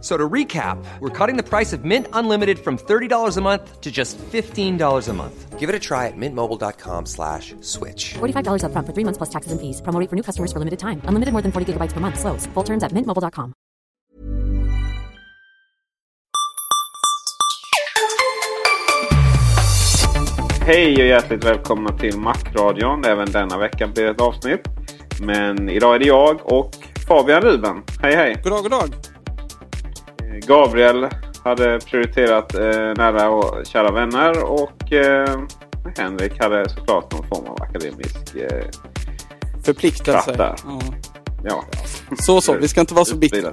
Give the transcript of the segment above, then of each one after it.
So to recap, we're cutting the price of Mint Unlimited from $30 a month to just $15 a month. Give it a try at mintmobile.com slash switch. $45 upfront for three months plus taxes and fees. Promo rate for new customers for limited time. Unlimited more than 40 gigabytes per month. Slows. Full terms at mintmobile.com. Hej och hjärtligt välkomna till Macradion. Även denna vecka blir ett avsnitt. Men idag är det jag och Fabian Ruben. Hej hej! God dag, god dag! Gabriel hade prioriterat eh, nära och kära vänner och eh, Henrik hade såklart någon form av akademisk eh, Förpliktelse. Ja. Ja. Så så, vi ska inte vara så bittra.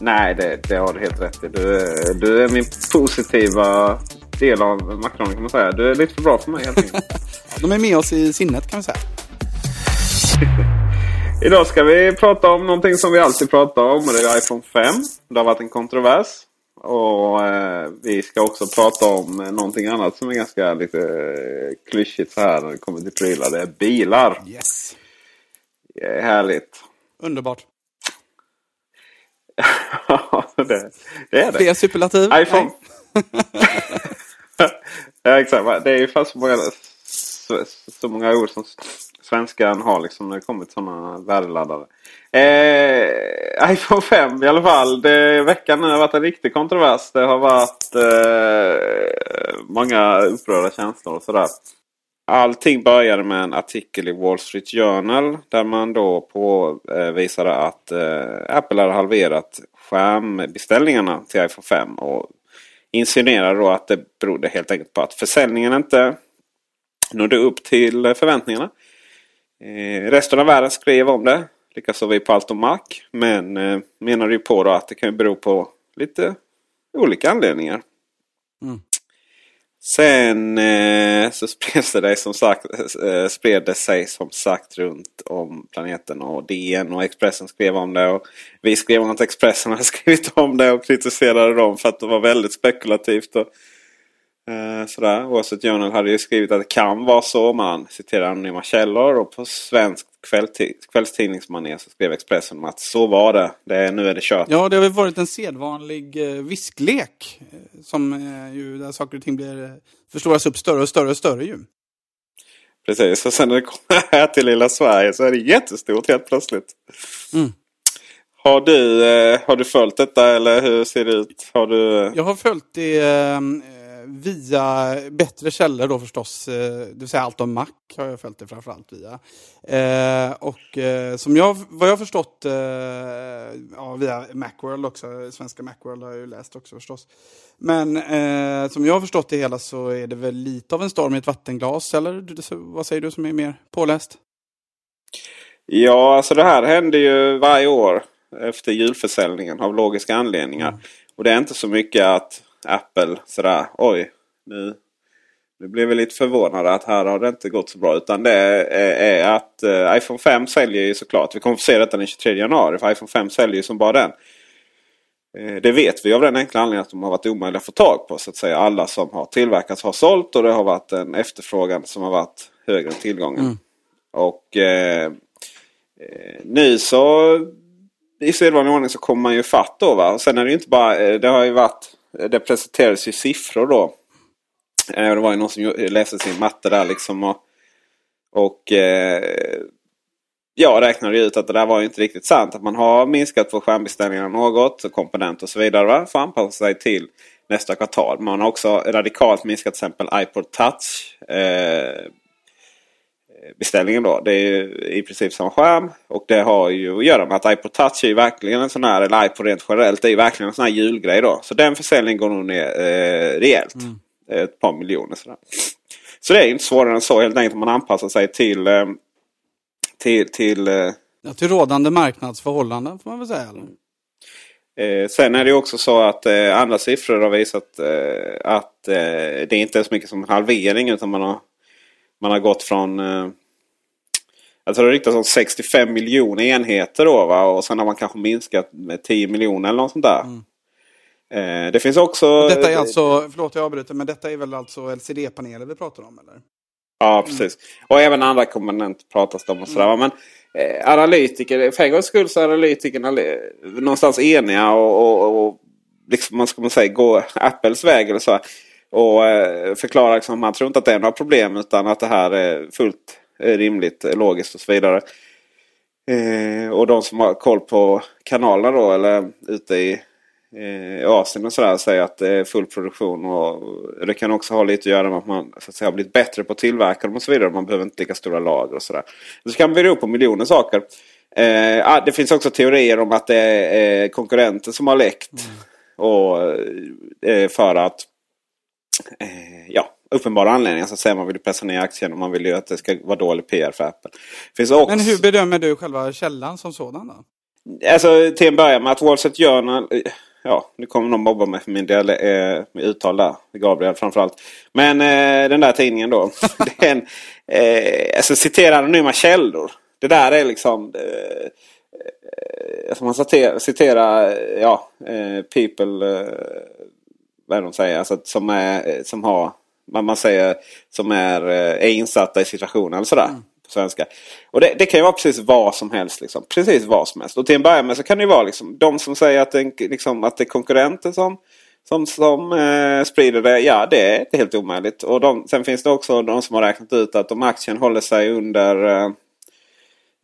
Nej, det, det har du helt rätt i. Du, är- du är min positiva del av Macron kan man säga. Du är lite för bra för mig helt enkelt. De är med oss i sinnet kan vi säga. Idag ska vi prata om någonting som vi alltid pratar om och det är iPhone 5. Det har varit en kontrovers. Och eh, vi ska också prata om eh, någonting annat som är ganska lite eh, klyschigt så här när det kommer till prylar. Det är bilar. Yes. Det är härligt. Underbart. det, det är det. Fler superlativ? iPhone. ja exakt. Det är ju fast så många, så, så många ord som svenskan har liksom när det kommer till sådana värdeladdare. Eh, iPhone 5 i alla fall. Det, veckan nu har varit en riktig kontrovers. Det har varit eh, många upprörda känslor och sådär. Allting började med en artikel i Wall Street Journal där man då påvisade att eh, Apple hade halverat skärmbeställningarna till iPhone 5. Och insinuerade då att det berodde helt enkelt på att försäljningen inte nådde upp till förväntningarna. Eh, resten av världen skrev om det. Likaså vi på Allt om Mac. Men eh, menade ju på då att det kan bero på lite olika anledningar. Mm. Sen eh, så spreds det, som sagt, eh, spred det sig som sagt runt om planeten. Och DN och Expressen skrev om det. Och vi skrev om att Expressen hade skrivit om det och kritiserade dem för att det var väldigt spekulativt. Och, eh, sådär. Street Journal hade ju skrivit att det kan vara så. Man citerar anonyma källor. Och på svensk kvällstidningsmanér så skrev Expressen om att så var det. det nu är det kört. Ja, det har väl varit en sedvanlig eh, visklek. eh, Som eh, ju där saker och ting blir förstoras upp större och större och större ju. Precis. Och sen när det kommer här till lilla Sverige så är det jättestort helt plötsligt. Mm. Har du, har du följt detta eller hur ser det ut? Har du... Jag har följt det via bättre källor då förstås. Eh, det vill säga allt om Mac har jag följt det framförallt via. Eh, och eh, som jag, vad jag har förstått eh, ja, via Macworld också. Svenska Macworld har jag ju läst också förstås. Men som jag har förstått det hela så är det väl lite av en storm i ett vattenglas. Eller vad säger du som är mer påläst? Ja, alltså det här händer ju varje år efter julförsäljningen av logiska anledningar. Mm. Och det är inte så mycket att Apple sådär oj nu, nu blev vi lite förvånade att här har det inte gått så bra. Utan det är, är att eh, iPhone 5 säljer ju såklart. Vi kommer få se detta den 23 januari. För iPhone 5 säljer ju som bara den. Eh, Det vet vi av den enkla anledningen att de har varit omöjliga att få tag på. Så att säga. Alla som har tillverkats har sålt och det har varit en efterfrågan som har varit högre än tillgången. Mm. Och eh, eh, nu så i sedvanlig ordning så kommer man ju fatt då. Va? Och sen är det ju inte bara, eh, det har ju varit, det presenterades ju siffror då. Eh, Det var ju någon som läste sin matte där liksom. Och, och eh, jag räknade ut att det där var inte riktigt sant. Att man har minskat på skärmbeställningarna något, komponenter och så vidare. Va? För att anpassa sig till nästa kvartal. Man har också radikalt minskat till exempel iPod Touch. Eh, beställningen då. Det är ju i princip samma skärm. Och det har ju att göra med att iPod Touch är ju verkligen en sån här, eller iPod rent generellt, det är ju verkligen en sån här julgrej då. Så den försäljningen går nog ner eh, rejält. Mm. Ett par miljoner sådär. Så det är inte svårare än så helt enkelt. Man anpassar sig till... Eh, till, till, eh, ja, till rådande marknadsförhållanden får man väl säga. Eh, sen är det också så att eh, andra siffror har visat eh, att eh, det är inte är så mycket som halvering utan man har, man har gått från eh, jag tror det riktas om 65 miljoner enheter då va? och sen har man kanske minskat med 10 miljoner eller något sånt där. Mm. Eh, det finns också... Och detta är alltså, förlåt jag avbryter, men detta är väl alltså LCD-paneler vi pratar om eller? Ja, precis. Mm. Och även andra komponenter pratas det om och sådär. Mm. Men eh, analytiker, för en gångs skull så är analytikerna någonstans eniga och, och, och liksom, man ska man säga, gå Apples väg eller så. Och eh, förklara liksom, man tror inte att det är några problem utan att det här är fullt rimligt, logiskt och så vidare. Eh, och de som har koll på kanalerna då eller ute i i Asien och sådär säger att det är full produktion. Och det kan också ha lite att göra med att man så att säga, har blivit bättre på att tillverka dem och så vidare. Man behöver inte lika stora lager och sådär. Det kan bero på miljoner saker. Eh, det finns också teorier om att det är konkurrenter som har läckt. Mm. Och, eh, för att eh, ja, uppenbara anledningar så säger man vill pressa ner aktien och man vill ju att det ska vara dålig PR för Apple. Finns också... Men hur bedömer du själva källan som sådan då? Alltså till en början med att Wall Street Journal ja, nu kommer någon mobba mig för min del eh, med uttal där. Gabriel framförallt. Men eh, den där tidningen då. den, eh, alltså citera anonyma källor. Det där är liksom... Eh, eh alltså man citerar, citera, ja, eh, people... Eh, vad är de säger? Alltså, som, är, som har... Man, man säger som är, är insatta i situationen eller sådär. Mm svenska. Och det, det, kan ju vara precis vad som helst. Liksom. Precis vad som helst. Och till en början med så kan det ju vara liksom, de som säger att det, liksom, att det är konkurrenter som, som, som eh, sprider det. Ja, det är inte helt omöjligt. Och de, sen finns det också de som har räknat ut att om aktien håller sig under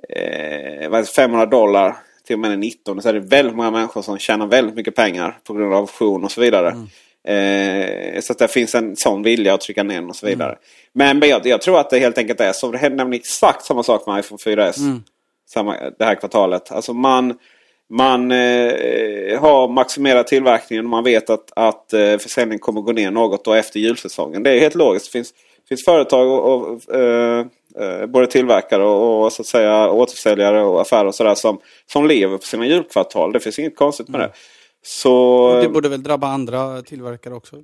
eh, 500 eh, dollar till och med 19 så är det väldigt många människor som tjänar väldigt mycket pengar på grund av option och så vidare. Mm. Eh, så att det finns en sån vilja att trycka ner och så vidare. Mm. Men jag, jag, tror att det helt enkelt är så. Det händer nämligen exakt samma sak med iPhone 4S. Mm. Samma, det här kvartalet. Alltså man, man eh, har maximerat tillverkningen och man vet att, att eh, försäljningen kommer gå ner något då efter julsäsongen. Det är helt logiskt. Det finns, finns företag och, och eh, eh, både tillverkare och, och, så att säga återförsäljare och affärer och sådär som, som lever på sina julkvartal. Det finns inget konstigt med mm. det. Så, det borde väl drabba andra tillverkare också?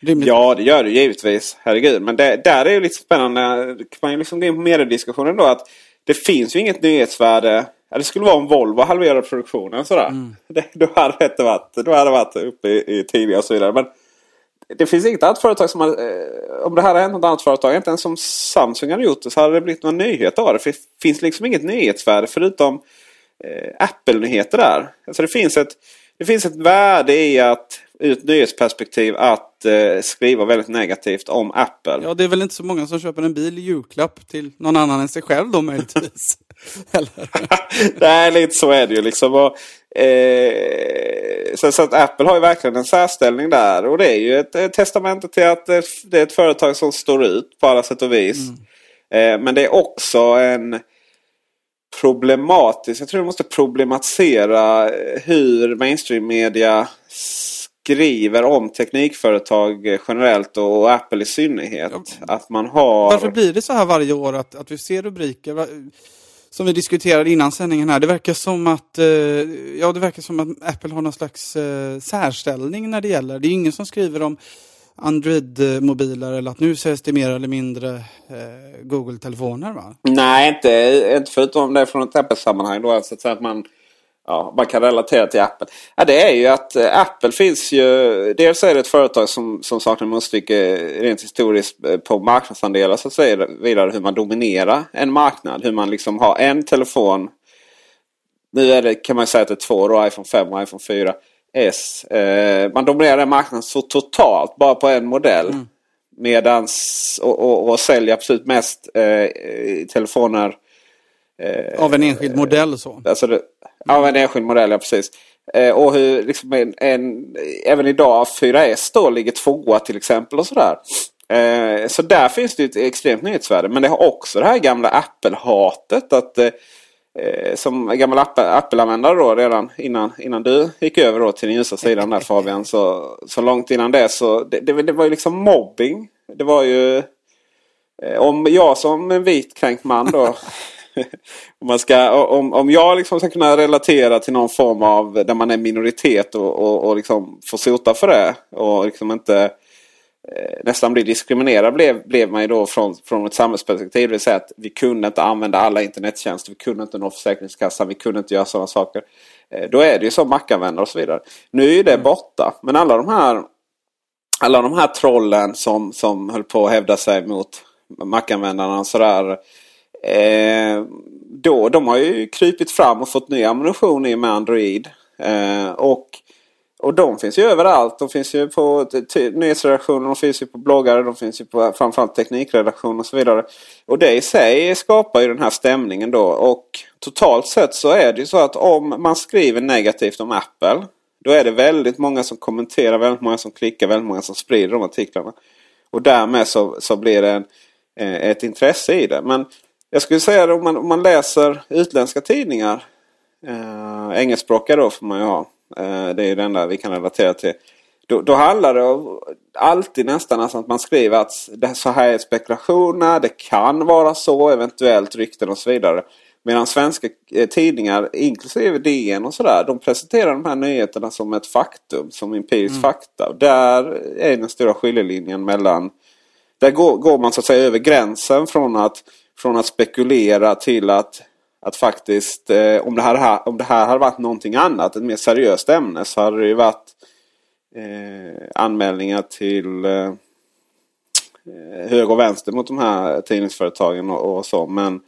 Rimligt. Ja, det gör det givetvis. Herregud. Men det, där är ju lite spännande. kan man ju liksom gå in på mediediskussionen då. Att det finns ju inget nyhetsvärde. Det skulle vara om Volvo halverade produktionen. Sådär. Mm. Det, då, hade det varit, då hade det varit uppe i, i tidningar och så vidare. Men det finns inget annat företag som har... Eh, om det här hade hänt något annat företag, inte ens som Samsung hade gjort det, så hade det blivit någon nyhet av det. Det finns liksom inget nyhetsvärde förutom eh, Apple-nyheter där. Alltså det finns ett det finns ett värde i att ur ett nyhetsperspektiv att eh, skriva väldigt negativt om Apple. Ja, det är väl inte så många som köper en bil i julklapp till någon annan än sig själv då möjligtvis. Nej, lite så är det ju liksom. Och, eh, så, så, att Apple har ju verkligen en särställning där. Och det är ju ett, ett testamente till att det, det, är ett företag som står ut på alla sätt och vis. Mm. Eh, men det är också en problematiskt. Jag tror du måste problematisera hur mainstream media skriver om teknikföretag generellt och Apple i synnerhet. Ja. Att man har... Varför blir det så här varje år att, att vi ser rubriker? Som vi diskuterade innan sändningen här. Det verkar som att, eh, ja, det verkar som att Apple har någon slags eh, särställning när det gäller. Det är ingen som skriver om Android-mobiler eller att nu säljs det mer eller mindre eh, Google-telefoner va? Nej, inte, inte förutom det från ett Apple-sammanhang då. Alltså att man, ja, man kan relatera till Apple. Ja, det är ju att eh, Apple finns ju... Dels är det ett företag som, som saknar motstycke rent historiskt eh, på marknadsandelar så att säga. Vidare hur man dominerar en marknad. Hur man liksom har en telefon. Nu är det, kan man säga att det är två då, iPhone 5 och iPhone 4. S. Eh, man dominerar den marknaden så totalt bara på en modell. Mm. Medans, och, och, och säljer absolut mest eh, telefoner Eh, Av en enskild modell så. Alltså det, av en enskild modell, ja precis. Eh, och hur liksom en, en, även idag 4S då ligger tvåa till exempel och sådär. Eh, så där finns det ett extremt nyhetsvärde. Men det har också det här gamla Apple-hatet. att eh, Eh, som gammal Apple-användare då redan innan, innan du gick över då till den ljusa sidan där Fabian. Så, så långt innan det så det, det, det var ju liksom mobbing. Det var ju eh, om jag som en vit kränkt man då om, man ska, om, om jag liksom ska kunna relatera till någon form av där man är minoritet och, och, och liksom får sota för det. Och liksom inte nästan bli diskriminerad blev, blev man ju då från, från ett samhällsperspektiv. Det vill säga att vi kunde inte använda alla internettjänster. Vi kunde inte nå Försäkringskassan. Vi kunde inte göra sådana saker. Eh, då är det ju som Mac-användare och så vidare. Nu är det borta. Men alla de här alla de här trollen som, som höll på att hävda sig mot Mac-användarna och sådär. Eh, då, de har ju krypit fram och fått ny ammunition i med Android. Eh, och, och de finns ju överallt. De finns ju på nyhetsredaktioner, de finns ju på bloggar, de finns ju på framförallt teknikredaktioner och så vidare. Och det i sig skapar ju den här stämningen då. Och totalt sett så är det ju så att om man skriver negativt om Apple. Då är det väldigt många som kommenterar, väldigt många som klickar, väldigt många som sprider de artiklarna. Och därmed så, så blir det en, eh, ett intresse i det. Men jag skulle säga att om man, om man läser utländska tidningar. Eh, engelskspråkiga då får man ju ha. Eh, det är ju det enda vi kan relatera till. Då, då handlar det alltid nästan alltså att man skriver att det, så här är spekulationer. Det kan vara så, eventuellt rykten och så vidare. Medan svenska eh, tidningar, inklusive DN och sådär, de presenterar de här nyheterna som ett faktum. Som empirisk mm. fakta. Och där är den stora skiljelinjen mellan... Där går, går man så att säga över gränsen från att från att spekulera till att, att faktiskt eh, om, det här, om det här hade varit någonting annat, ett mer seriöst ämne, så hade det ju varit eh, anmälningar till eh, höger och vänster mot de här tidningsföretagen och, och så. Men,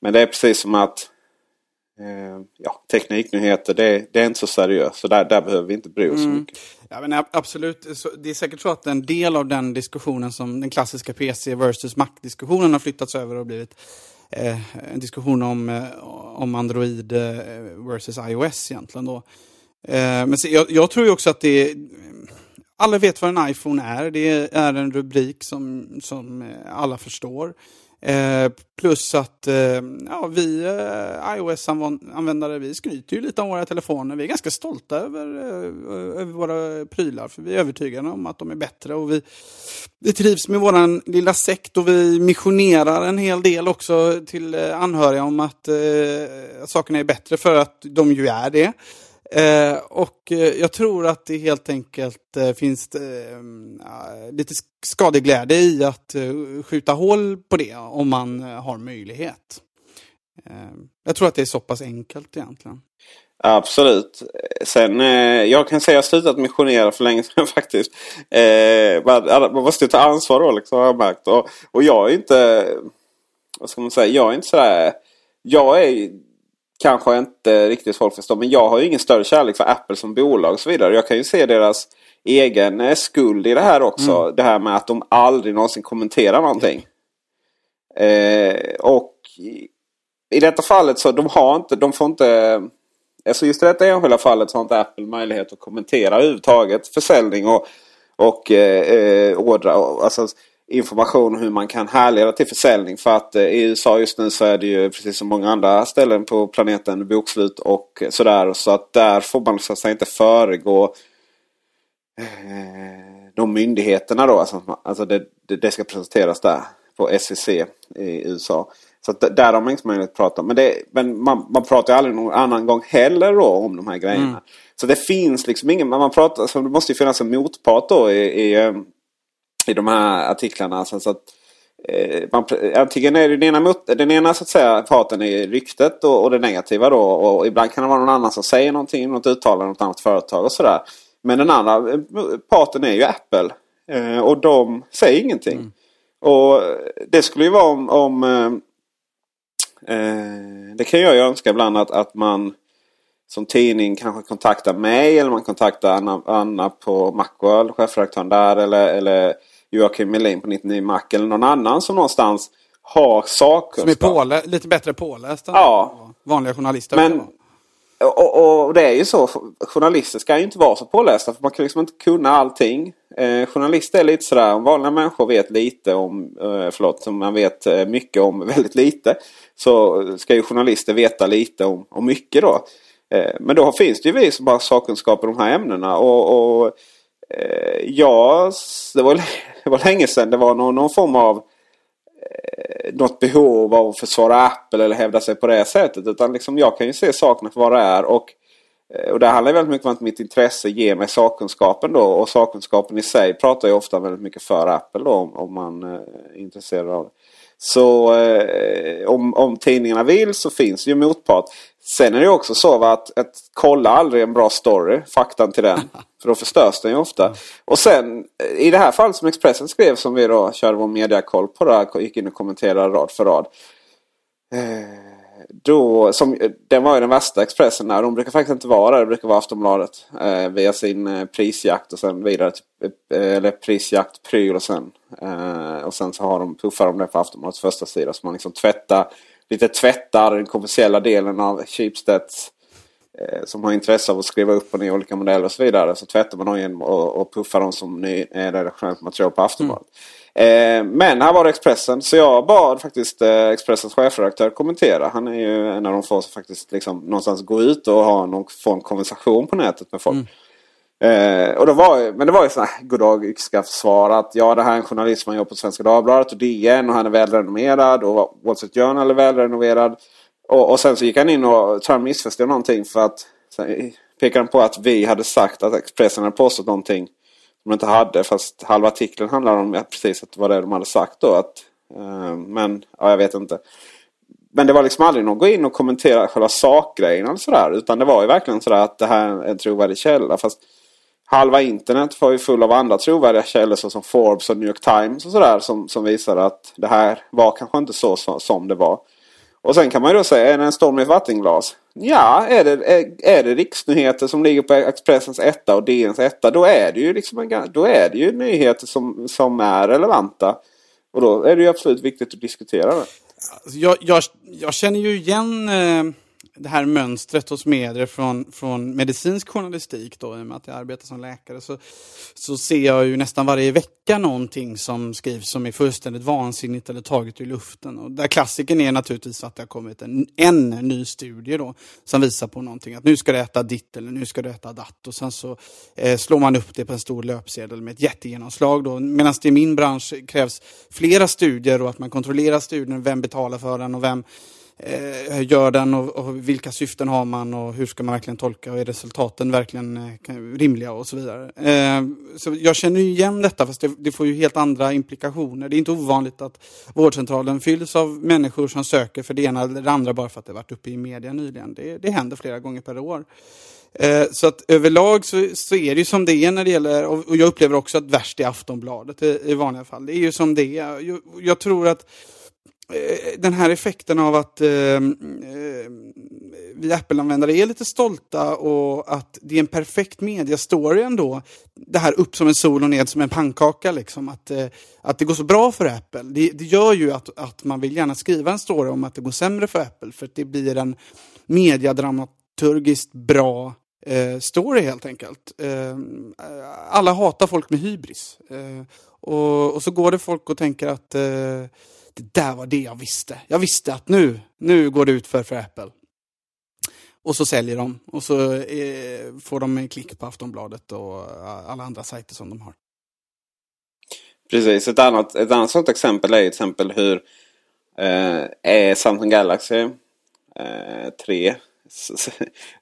men det är precis som att eh, ja, tekniknyheter, det, det, är inte så seriöst. Så där, där behöver vi inte bry oss mm. så mycket. Ja, men absolut. Det är säkert så att en del av den diskussionen som den klassiska PC versus Mac-diskussionen har flyttats över och blivit Eh, en diskussion om, eh, om Android eh, versus iOS egentligen. Då. Men jag, jag, tror ju också att det är, alla vet vad en iPhone är. Det är en rubrik som, som alla förstår. Eh, plus att eh, ja, vi eh, iOS-användare vi skryter ju lite om våra telefoner. Vi är ganska stolta över, eh, över våra prylar. För vi är övertygade om att de är bättre. Och vi, vi trivs med vår lilla sekt och vi missionerar en hel del också till eh, anhöriga om att eh, sakerna är bättre för att de ju är det. Eh, och eh, jag tror att det helt enkelt eh, finns eh, eh lite skadeglädje i att eh, skjuta hål på det om man eh, har möjlighet. Eh, jag tror att det är så pass enkelt egentligen. Absolut. Sen, eh, jag kan säga att jag har slutat missionera för länge sedan faktiskt. man, man måste ta ansvar då liksom, har jag märkt. Och, och jag är inte, vad ska man säga, jag är inte sådär, jag är kanske inte riktigt folk förstår. Men jag har ju ingen större kärlek för Apple som bolag och så vidare. Jag kan ju se deras egen eh, skuld i det här också. Mm. Det här med att de aldrig någonsin kommenterar någonting. Eh, och i detta fallet så de har inte, de får inte Alltså just i detta enskilda fallet så har inte Apple möjlighet att kommentera överhuvudtaget försäljning och, och eh, eh ordrar. Alltså, information hur man kan härleda till försäljning. För att eh, i USA just nu så är det ju precis som många andra ställen på planeten bokslut och sådär. Så att där får man så att säga inte föregå eh, de myndigheterna då. Alltså, alltså det, det, ska presenteras där på SEC i USA. Så att där har man inte möjlighet att prata. Men, det, men man, man pratar ju aldrig någon annan gång heller då om de här grejerna. Mm. Så det finns liksom ingen, man pratar, så det måste ju finnas en motpart då i, i eh, i de här artiklarna. Alltså, så att, eh, man, antingen är det den ena, den ena så att säga, parten är ryktet och, och det negativa då. Och ibland kan det vara någon annan som säger någonting, något uttalande, något annat företag och sådär. Men den andra eh, parten är ju Apple. Eh, och de säger ingenting. Mm. Och det skulle ju vara om... om eh, eh det kan jag ju önska ibland att, att man som tidning kanske kontaktar mig eller man kontaktar Anna, Anna på Macworld, chefredaktören där. Eller, eller Joakim Melin på 99 Mac eller någon annan som någonstans har sakkunskap. Som är pålä lite bättre påläst än Ja. vanliga journalister. Men, och, och det är ju så, journalister ska ju inte vara så pålästa för man kan liksom inte kunna allting. Eh, journalister är lite sådär, om vanliga människor vet lite om, eh, förlåt, om man vet eh, mycket om väldigt lite. Så ska ju journalister veta lite om, om mycket då. Eh, men då finns det ju vi som har sakkunskap i de här ämnena. Och, och Eh, ja, det var, det var länge sedan det var någon, någon form av eh, något behov av att försvara Apple eller hävda sig på det sättet. Utan liksom jag kan ju se sakerna för vad det är. Och, eh, och det handlar väldigt mycket om att mitt intresse ger mig sakkunskapen då. Och sakkunskapen i sig pratar ju ofta väldigt mycket för Apple då om, om man eh, är intresserad av det. Så eh, om, om tidningarna vill så finns det ju motpart. Sen är det också så att, att kolla aldrig en bra story, faktan till den. För då förstörs den ju ofta. Och sen i det här fallet som Expressen skrev som vi då körde vår mediakoll på där, gick in och kommenterade rad för rad. Eh, då, som, den var ju den värsta Expressen där. De brukar faktiskt inte vara där. Det brukar vara Aftonbladet. Eh, via sin eh, prisjakt och sen vidare till eh, eller prisjakt, pryl och sen. Eh, och sen så har de, puffar de det på Aftonbladets första sida. Så man liksom tvättar, lite tvättar den kommersiella delen av Schibsteds eh, som har intresse av att skriva upp och ner olika modeller och så vidare. Så tvättar man dem genom och, och puffar dem som ny, eh, redaktionellt material på Aftonbladet. Eh, men här var det Expressen. Så jag bad faktiskt eh, Expressens chefredaktör kommentera. Han är ju en av de få som faktiskt liksom någonstans går ut och har någon, får en konversation på nätet med folk. Eh, och det var, men det var ju sådana här goddag yxskaft svar att ja det här är en journalist som jobbar på Svenska Dagbladet och DN och han är välrenommerad och Wall Street Journal är välrenoverad. Och, och sen så gick han in och tror han missförstod någonting för att sen pekade han på att vi hade sagt att Expressen hade påstått någonting som de inte hade. Fast halva artikeln handlar om precis att det var det de hade sagt då. Att, eh, men ja, jag vet inte. Men det var liksom aldrig någon gå in och kommentera själva sakgrejen eller sådär. Utan det var ju verkligen sådär att det här är en trovärdig källa. Fast halva internet var ju full av andra trovärdiga källor såsom Forbes och New York Times och sådär. Som, som visade att det här var kanske inte så, så som det var. Och sen kan man ju då säga, är det en storm i ett vattenglas? Ja, är det, är, är det riksnyheter som ligger på Expressens etta och DNs etta då är det ju, liksom en, då är det ju nyheter som, som är relevanta. Och då är det ju absolut viktigt att diskutera det. Alltså, jag, jag, jag känner ju igen eh, det här mönstret hos medier från, från medicinsk journalistik. Då, I och med att jag arbetar som läkare så, så ser jag ju nästan varje vecka någonting som skrivs som är fullständigt vansinnigt eller taget ur luften. Och där klassiken är naturligtvis att det har kommit en, en ny studie då, som visar på någonting. Att nu ska du äta ditt eller nu ska du äta datt. Och sen så eh, slår man upp det på en stor löpsedel med ett jättegenomslag. Medan det i min bransch krävs flera studier och att man kontrollerar studien. Vem betalar för den och vem eh, gör den och, och, vilka syften har man och hur ska man verkligen tolka och är resultaten verkligen eh, rimliga och så vidare. Eh, så jag känner ju igen detta fast det, det, får ju helt andra implikationer. Det är inte ovanligt att vårdcentralen fylls av människor som söker för det ena eller det andra bara för att det varit uppe i media nyligen. Det, det händer flera gånger per år. Eh, så att överlag så, så, är det ju som det är när det gäller, och jag upplever också att värst är Aftonbladet i, i vanliga fall. Det är ju som det är. Jag, jag tror att Eh, Eh, den här effekten av att eh, eh, vi Apple-användare är lite stolta och att det är en perfekt mediastory ändå. Det här upp som en sol och ned som en pannkaka. Liksom. Att, eh, att det går så bra för Apple. Det, det, gör ju att, att man vill gärna skriva en story om att det går sämre för Apple. För att det blir en mediadramaturgiskt bra eh, story helt enkelt. Eh, alla hatar folk med hybris. Eh, och, och, så går det folk och tänker att det där var det jag visste. Jag visste att nu, nu går det ut för, för Apple. Och så säljer de och så eh, får de en klick på Aftonbladet och eh, alla andra sajter som de har. Precis, ett annat, ett annat sånt exempel är till exempel hur eh, är Samsung Galaxy eh, 3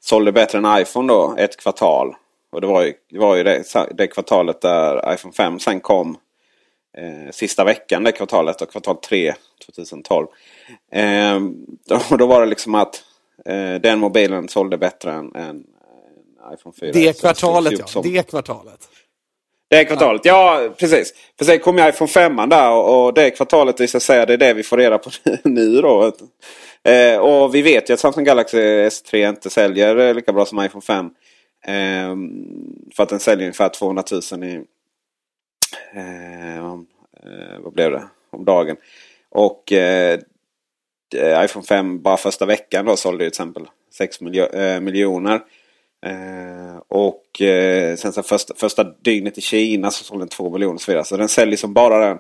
sålde bättre än iPhone då ett kvartal. Och det var ju, det, var ju det, det kvartalet där iPhone 5 sen kom eh, sista veckan det kvartalet och kvartal 3 2012. Eh, då, då var det liksom att eh, den mobilen sålde bättre än, än iPhone 4. Det kvartalet ja, som... det kvartalet. Det kvartalet, ja, ja precis. För sen kom ju iPhone 5 där och, och det kvartalet visar sig det är det vi får reda på nu då. Eh, och vi vet ju att Samsung Galaxy S3 inte säljer lika bra som iPhone 5. Eh, för att den säljer ungefär 200 000 i, vad blev det? om dagen. Och eh, iPhone 5 bara första veckan då sålde till exempel 6 miljo eh, miljoner. Eh, och eh, sen så första, första dygnet i Kina så sålde den 2 miljoner och så vidare. Så den säljer som bara den.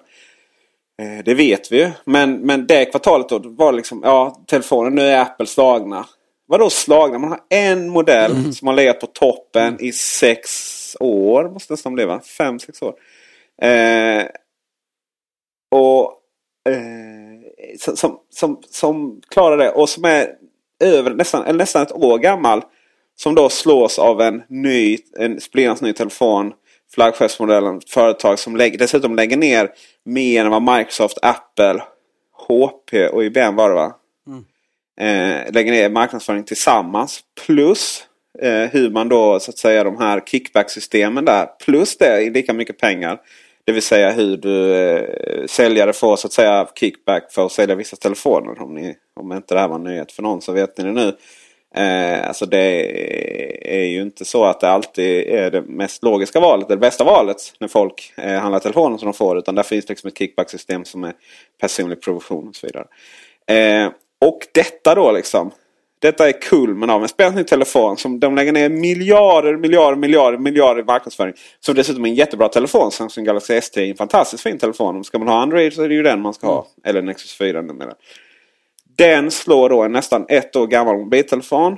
Eh, det vet vi ju. Men, men det kvartalet då var liksom, ja telefonen nu är Apple slagna. Vadå slagna? Man har en modell mm. som har legat på toppen i sex år. Måste nästan bli va? Fem, sex år. Eh, och eh, som, som, som klarar det och som är över nästan, eller nästan ett år gammal. Som då slås av en ny, en splittrans ny telefon. Flaggskeppsmodellen. Företag som lägger, dessutom lägger ner mer än vad Microsoft, Apple, HP och IBM var det va? Mm. Eh, lägger ner marknadsföring tillsammans. Plus eh, hur man då så att säga de här kickback-systemen där. Plus det är lika mycket pengar. Det vill säga hur du eh, säljare får så att säga kickback för att sälja vissa telefoner. Om, ni, om inte det här var en nyhet för någon så vet ni det nu. Eh, alltså det är ju inte så att det alltid är det mest logiska valet, det bästa valet när folk eh, handlar telefoner som de får. Utan där finns liksom ett kickbacksystem som är personlig provision och så vidare. Eh, och detta då liksom. Detta är kulmen av en spelande telefon som de lägger ner miljarder, miljarder, miljarder, miljarder i marknadsföring. Som dessutom är en jättebra telefon. Samsung Galaxy S10 är en fantastiskt fin telefon. Ska man ha Android så är det ju den man ska ha. Eller Nexus 4 numera. Den slår då en nästan ett år gammal mobiltelefon.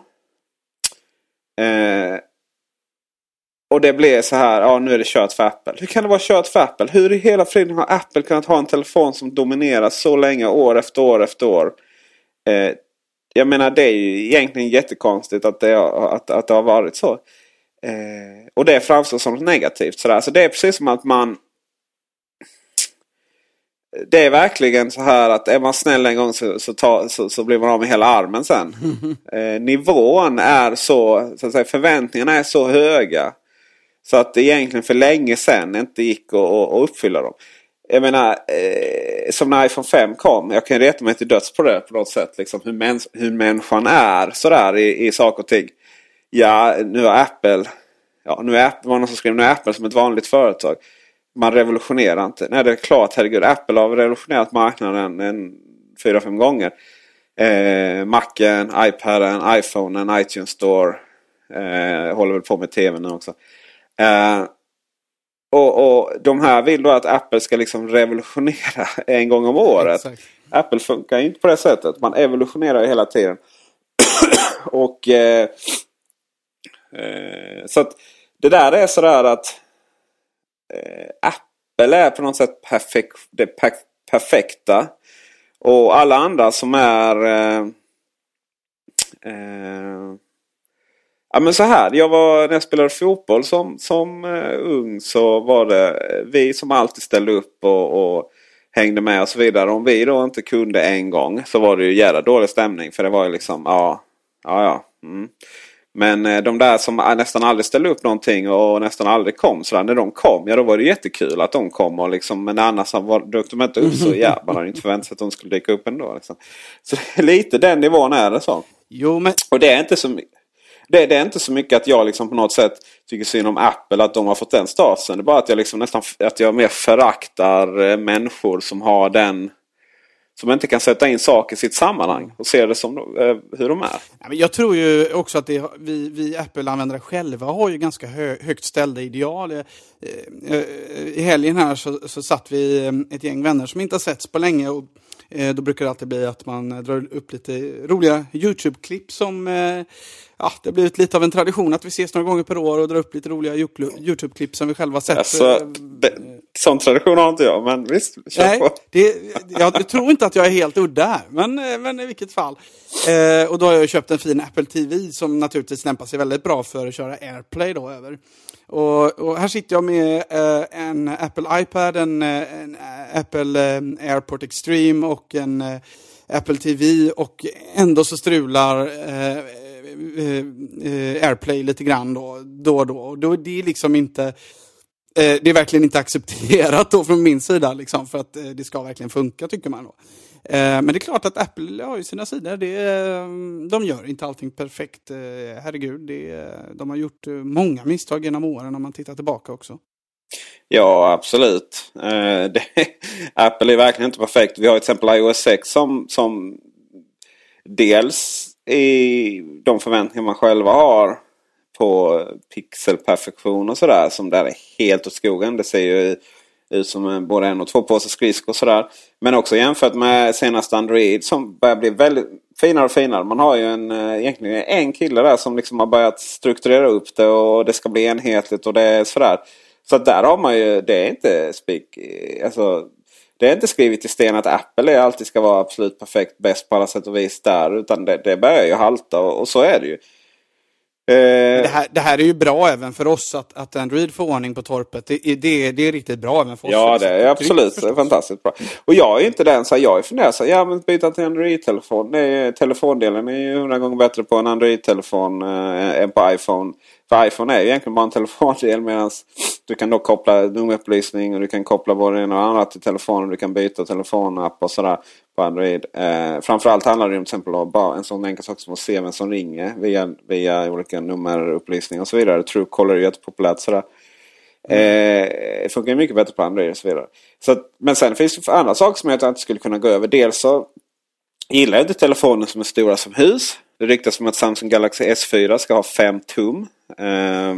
Eh, och det blev så här, ja nu är det kört för Apple. Hur kan det vara kört för Apple? Hur i hela friden har Apple kunnat ha en telefon som dominerar så länge år efter år efter år? Eh, jag menar det är ju egentligen jättekonstigt att det, att, att det har varit så. Eh, och det framstår som negativt. Så, så det är precis som att man det är verkligen så här att är man snäll en gång så, så, ta, så, så blir man av med hela armen sen. Eh, nivån är så, så att säga, förväntningarna är så höga. Så att det egentligen för länge sedan inte gick att, att uppfylla dem. Jag menar, eh, som när iPhone 5 kom. Jag kan reta mig till döds på det på något sätt. Liksom, hur, mäns hur människan är sådär i, i saker och ting. Ja, nu har Apple... Ja, nu är Apple, var någon som skrev nu är Apple som ett vanligt företag man revolutionerar inte. Nej, det är klart, herregud. Apple har revolutionerat marknaden en fyra, fem gånger. Eh, Macen, iPaden, iPhonen, iTunes Store. Eh, håller väl på med TV nu också. Eh, och, och de här vill då att Apple ska liksom revolutionera en gång om året. Exakt. Apple funkar inte på det sättet. Man evolutionerar hela tiden. och eh, eh, Så att det där är sådär att eh, Apple är på något sätt perfek det per perfekta. Och alla andra som är... Eh, eh, ja men så här, jag var, när jag spelade fotboll som, som uh, ung så var det vi som alltid ställde upp och, och, hängde med och så vidare. Om vi då inte kunde en gång så var det ju jävla dålig stämning. För det var ju liksom, ja, ja, ja. Mm. Men eh, de där som nästan aldrig ställde upp någonting och nästan aldrig kom. Så när de kom, ja då var det jättekul att de kom. Och liksom, men annars var, dök de inte upp så ja, man hade inte förväntat sig att de skulle dyka upp ändå. Liksom. Så lite den nivån är det så. Jo, men... Och det är inte så det, det, är inte så mycket att jag liksom på något sätt tycker synd om Apple att de har fått den statusen. Det är bara att jag liksom nästan att jag mer föraktar eh, människor som har den som inte kan sätta in saker i sitt sammanhang och se det som eh, hur de är. Jag tror ju också att det, vi, vi Apple-användare själva har ju ganska hö, högt ställda ideal. Eh, I helgen här så, så satt vi ett gäng vänner som inte har setts på länge. Och, då brukar det alltid bli att man drar upp lite roliga YouTube-klipp som ja, det har blivit lite av en tradition att vi ses några gånger per år och drar upp lite roliga YouTube-klipp som vi själva sett. Alltså, det, sån tradition har inte jag, men visst, kör Nej, på. Det, jag, tror inte att jag är helt udda här, men, men i vilket fall. Eh, och då har jag köpt en fin Apple TV som naturligtvis lämpar sig väldigt bra för att köra AirPlay då över. Och, och här sitter jag med eh, en Apple iPad, en, eh, en eh, Apple eh, AirPort Extreme och en eh, Apple TV och ändå så strular eh, eh, Eh, Airplay lite grann då, då och då. Och då det är liksom inte eh, det är verkligen inte accepterat då från min sida liksom, för att det ska verkligen funka tycker man. Då. Eh, men det är klart att Apple har ju sina sidor. Det, eh, de gör inte allting perfekt. Eh, herregud, det, de har gjort många misstag genom åren om man tittar tillbaka också. Ja, absolut. Det, Apple är verkligen inte perfekt. Vi har till exempel iOS 6 som, som dels i de förväntningar man själva har på pixelperfektion och sådär som där är helt åt skogen. Det ser ju Eh, som både en och två påsar skridskor sådär. Men också jämfört med senaste Android som börjar bli väldigt finare och finare. Man har ju en, eh, egentligen en kille där som liksom har börjat strukturera upp det och det ska bli enhetligt och det är sådär. Så där har man ju, det är inte spik, eh, alltså, det är inte skrivet i sten att Apple alltid ska vara absolut perfekt bäst på alla sätt och vis där. Utan det, det börjar ju halta och, och så är det ju. Det här, det här är ju bra även för oss att, att Android får ordning på torpet. Det, är- det, är- det är riktigt bra även för oss. Ja, det är absolut förstås. fantastiskt bra. Och jag är inte den så jag är här, ja, men byta till Android-telefon. Det är- Telefondelen är ju hundra gånger bättre på en Android-telefon eh, än på iPhone. För iPhone är ju egentligen bara en telefondel medan du kan då koppla nummerupplysning och du kan koppla både det ena och det andra till telefonen. Du kan byta telefonapp och sådär på Android. Eh, framförallt handlar det om till exempel bara en sån enkel sak som att se vem som ringer via, via olika nummerupplysningar och så vidare. Truecaller är ju jättepopulärt sådär. Eh, det funkar mycket bättre på Android och så vidare. Så att, men sen finns det andra saker som jag inte skulle kunna gå över. Dels så gillar jag inte telefoner som är stora som hus. Det ryktas om att Samsung Galaxy S4 ska ha 5 tum. Eh,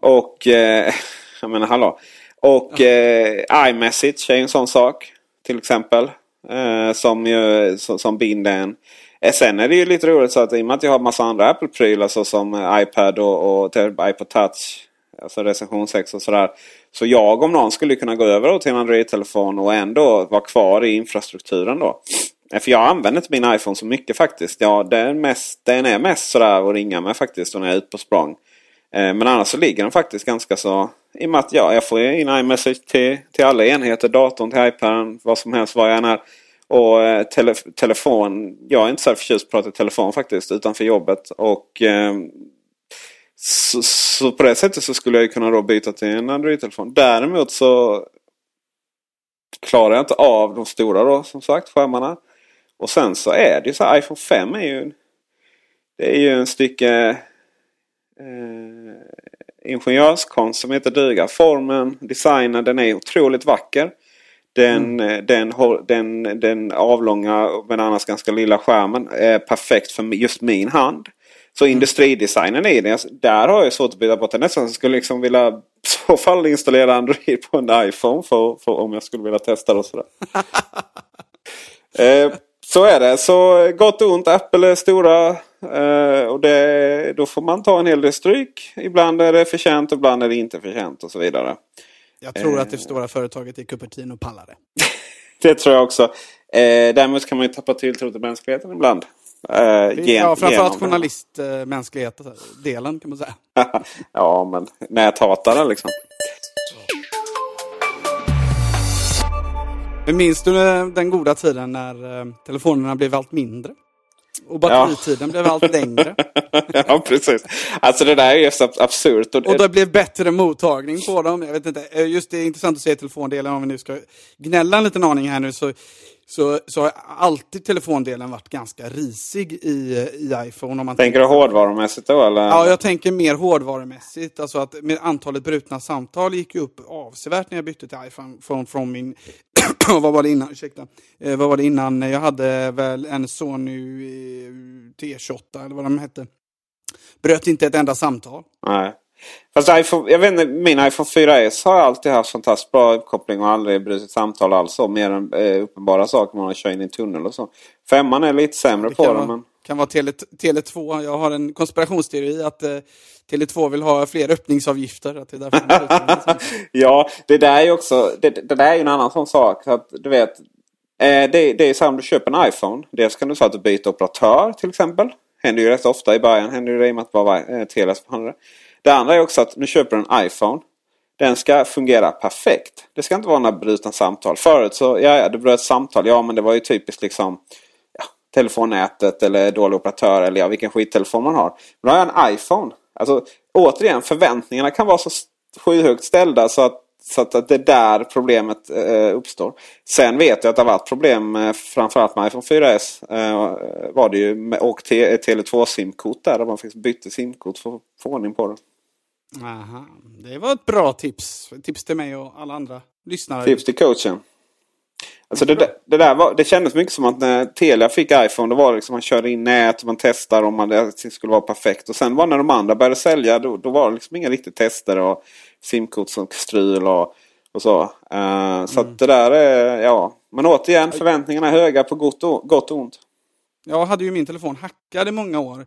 och eh, jag menar hallå. Och eh, iMessage är en sån sak. Till exempel. Eh, som, ju, som, som binder en. Eh, Sen är det ju lite roligt så att i och med att jag har massa andra Apple-prylar såsom iPad och, och iPod Touch. Alltså recension 6 och sådär. Så jag om någon skulle kunna gå över till en Android-telefon och ändå vara kvar i infrastrukturen då. Eh, för jag använder inte min iPhone så mycket faktiskt. Ja, den, är mest, den är mest sådär att ringa med faktiskt när jag är ute på språng. Eh, men annars så ligger den faktiskt ganska så... I och med att ja, jag får in iMessage till, till alla enheter. Datorn till iPaden, vad som helst, var jag än är. Och eh, tele, telefon. Jag är inte så förtjust på att prata i telefon faktiskt utanför jobbet. Och eh, så, så på det sättet så skulle jag kunna då byta till en Android-telefon. Däremot så klarar jag inte av de stora då som sagt skärmarna. Och sen så är det ju så här, iPhone 5 är ju det är ju en stycke eh, ingenjörskonst som heter duga. Formen, designen, den är otroligt vacker. Den, eh, den, den, den avlånga men annars ganska lilla skärmen är perfekt för just min hand. Så industridesignen i den, där har jag svårt att byta bort den. Nästan skulle jag liksom vilja i så fall installera Android på en iPhone för, för om jag skulle vilja testa det och sådär. Eh, så är det. Så gott och ont. Apple är stora. Eh, och det, då får man ta en hel del stryk. Ibland är det förtjänt, ibland är det inte förtjänt och så vidare. Jag tror Eh. att det stora företaget i Cupertino pallar det. Det tror jag också. Eh, däremot kan man ju tappa tilltro till mänskligheten ibland. Eh, gen- ja, framförallt genom det. journalistmänsklighet-delen kan man säga. ja, men näthatare liksom. Minns du eh, den goda tiden när eh, telefonerna blev allt mindre? Och batteritiden blev allt längre. ja, precis. Alltså det där är ju så ab- absurt. Och, Och det blev bättre mottagning på dem. Jag vet inte, eh, just det är intressant att se telefondelen om vi nu ska gnälla en liten aning här nu så, så, så har alltid telefondelen varit ganska risig i, i iPhone. Om man Tänker du hårdvarumässigt då eller? Ja, jag tänker mer hårdvarumässigt. Alltså att med antalet brutna samtal gick ju upp avsevärt när jag bytte till iPhone från, från min... vad var det innan? Ursäkta. Eh, vad var det innan? Jag hade väl en Sony eh, T28 eller vad de hette. Bröt inte ett enda samtal. Nej. Fast iPhone, jag vet inte, min iPhone 4S har alltid haft fantastiskt bra uppkoppling och aldrig brutit samtal alls. Mer än eh, uppenbara saker man har kört in i en tunnel och så. Femman är lite sämre på vara, Men kan vara Tele, Tele2. Jag har en konspirationsteori att eh, Tele2 vill ha fler öppningsavgifter. Att det är därför. Ja, det där är ju också det, det där är en annan sån sak. Så att, du vet, eh, det, det är så här om du köper en iPhone. Dels kan du säga att du byter operatör till exempel. Händer ju rätt ofta i början. Händer ju det i och med att vara eh, Telia som. Det andra är också att nu köper en iPhone. Den ska fungera perfekt. Det ska inte vara några brutna samtal. Förut så, ja, ja, det bröt samtal. Ja, men det var ju typiskt liksom telefonnätet eller dålig operatör eller ja, vilken skittelefon man har. Men då har jag en iPhone. Alltså, återigen, förväntningarna kan vara så skyhögt ställda så att, så att att det är där problemet eh, uppstår. Sen vet jag att det har varit problem med, framförallt med iPhone 4S. Eh, var det ju med, och te, Tele2 simkort där, där man faktiskt bytte simkort för att få ordning på det. Aha. Det var ett bra tips. Tips till mig och alla andra lyssnare. Tips till coachen. Alltså det, där- det, där var, det kändes mycket som att när Telia fick iPhone. Det var liksom man körde in nät och man testar om man, det skulle vara perfekt. Och sen var när de andra började sälja då, då var det liksom inga riktigt tester och simkort som strul och, och så. Eh, så att det där är, ja. Men återigen, förväntningarna är höga på gott och, gott och ont. Jag hade ju min telefon hackad i många år.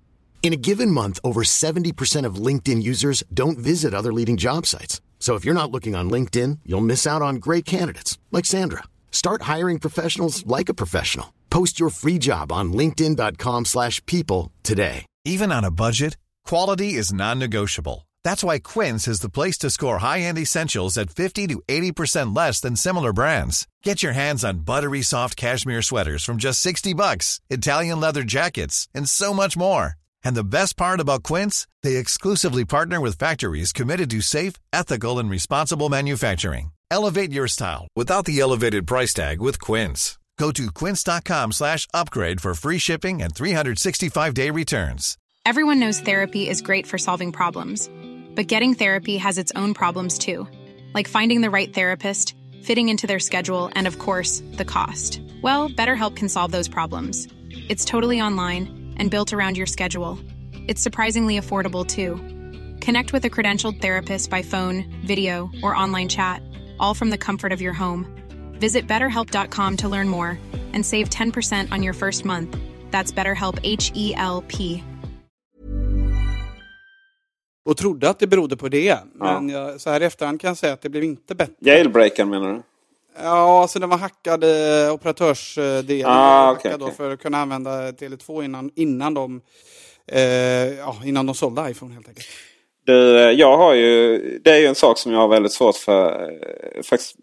In a given month, over 70% of LinkedIn users don't visit other leading job sites. So if you're not looking on LinkedIn, you'll miss out on great candidates like Sandra. Start hiring professionals like a professional. Post your free job on linkedin.com/people today. Even on a budget, quality is non-negotiable. That's why Quince is the place to score high-end essentials at 50 to 80% less than similar brands. Get your hands on buttery soft cashmere sweaters from just 60 bucks, Italian leather jackets, and so much more. And the best part about Quince, they exclusively partner with factories committed to safe, ethical, and responsible manufacturing. Elevate your style without the elevated price tag with Quince. Go to quince.com slash upgrade for free shipping and 365-day returns. Everyone knows therapy is great for solving problems, but getting therapy has its own problems too, like finding the right therapist, fitting into their schedule, and of course, the cost. Well, BetterHelp can solve those problems. It's totally online and built around your schedule. It's surprisingly affordable too. Connect with a credentialed therapist by phone, video, or online chat, all from the comfort of your home. Visit betterhelp.com to learn more and save 10% on your first month. That's BetterHelp H E L P. Och trodde att det berodde på det. Men jag, så här i efterhand kan jag säga att det blev inte bättre. Jailbreaken menar du? Ja, alltså den var hackad eh, operatörsdelen. Ah, då okej. För att kunna använda Tele2 innan, innan, de, eh, ja, innan de sålde iPhone helt enkelt. Du, eh, jag har ju, det är ju en sak som jag har väldigt svårt för. eh, Faktiskt,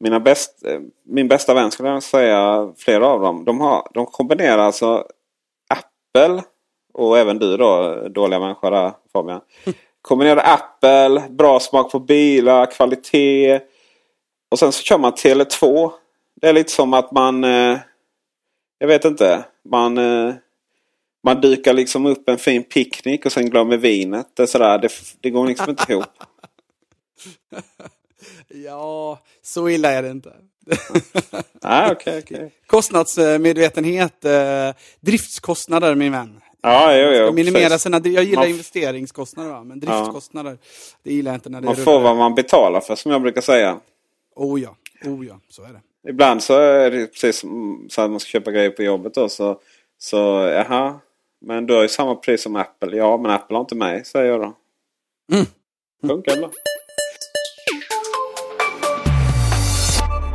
mina bäst, eh, min bästa vän skulle jag säga, flera av dem. De, har, de kombinerar alltså Apple och även du då, dåliga människa där Fabian. Kombinerar Apple, bra smak på bilar, kvalitet. Och sen så kör man Tele2. Det är lite som att man, eh, jag vet inte, man eh, man dykar liksom upp en fin picknick och sen glömmer vinet. Det, är sådär, det, det går liksom inte ihop. Ja, så illa är det inte. Nej, okej, okej. Kostnadsmedvetenhet, eh, driftskostnader min vän. Ja, jo, jo, minimera precis. sina, jag gillar Man investeringskostnader va? men driftskostnader, det gillar jag inte när det Man är får rullar. vad man betalar för som jag brukar säga. Oh ja, oh ja, så är det. Ibland så är det precis som så att man ska köpa grejer på jobbet då. Så, så jaha, men du har ju samma pris som Apple. Ja, men Apple har inte mig, säger jag då. Mm. Funkar bra.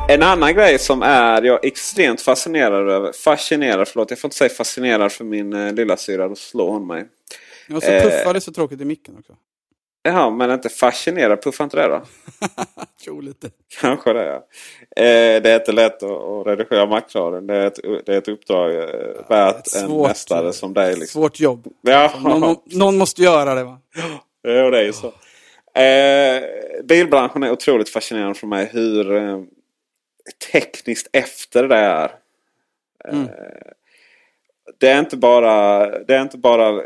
En annan grej som är jag extremt fascinerad över. Fascinerad, förlåt. Jag får inte säga fascinerad för min eh, lilla syra Då slår hon mig. Och så Eh. puffar det så tråkigt i micken också. Jaha, men inte fascinerad. Puffar inte det då? Jo, lite. Kanske det. Ja. Eh, det är inte lätt att, att redigera Macradion. Det är ett, det är ett uppdrag eh, värt en svårt- mästare som dig. Liksom. Svårt jobb. Ja, Någon, någon måste göra det va? ja, det är ju så. Eh, bilbranschen är otroligt fascinerande för mig. Hur eh, tekniskt efter det är. Eh, Mm det är inte bara, det är inte bara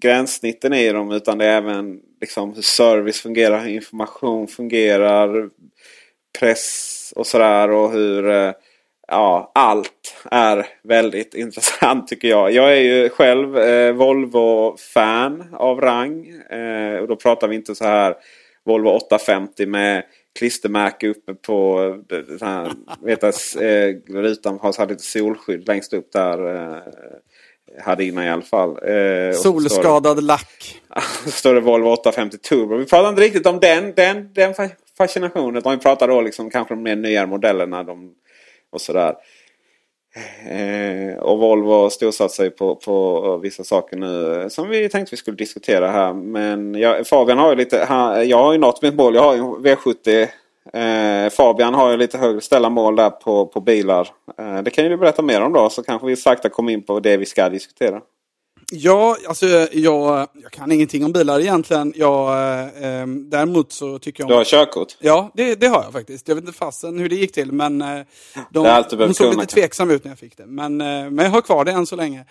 gränssnitten i dem utan det är även liksom hur service fungerar, hur information fungerar, press och sådär och hur eh, ja, allt är väldigt intressant tycker jag. Jag är ju själv eh, Volvo-fan av rang. Eh, och då pratar vi inte så här Volvo 850 med klistermärke uppe på här, vet att, eh, rutan har lite solskydd längst upp där. Eh, hade innan i alla fall. Eh, Solskadad lack. Står det Volvo 850 Turbo. Vi pratar inte riktigt om den, den, den fascinationen. Utan vi pratar då liksom kanske om de mer nyare modellerna. De, och sådär. Eh, och Volvo storsatsar på, på vissa saker nu eh, som vi tänkte vi skulle diskutera här. Men jag, Fabian har ju lite, han, jag har ju nått mitt mål. Jag har ju V70. Eh, Fabian har ju lite högre ställa mål där på, på bilar. Eh, det kan ju du berätta mer om då så kanske vi sakta kommer in på det vi ska diskutera. Ja, alltså jag, jag kan ingenting om bilar egentligen. Jag, eh, däremot så tycker jag... Om... Du har körkort? Ja, det, det har jag faktiskt. Jag vet inte fasen hur det gick till. Men eh, de, de såg lite tveksam ut när jag fick det. Men, eh, men jag har kvar det än så länge.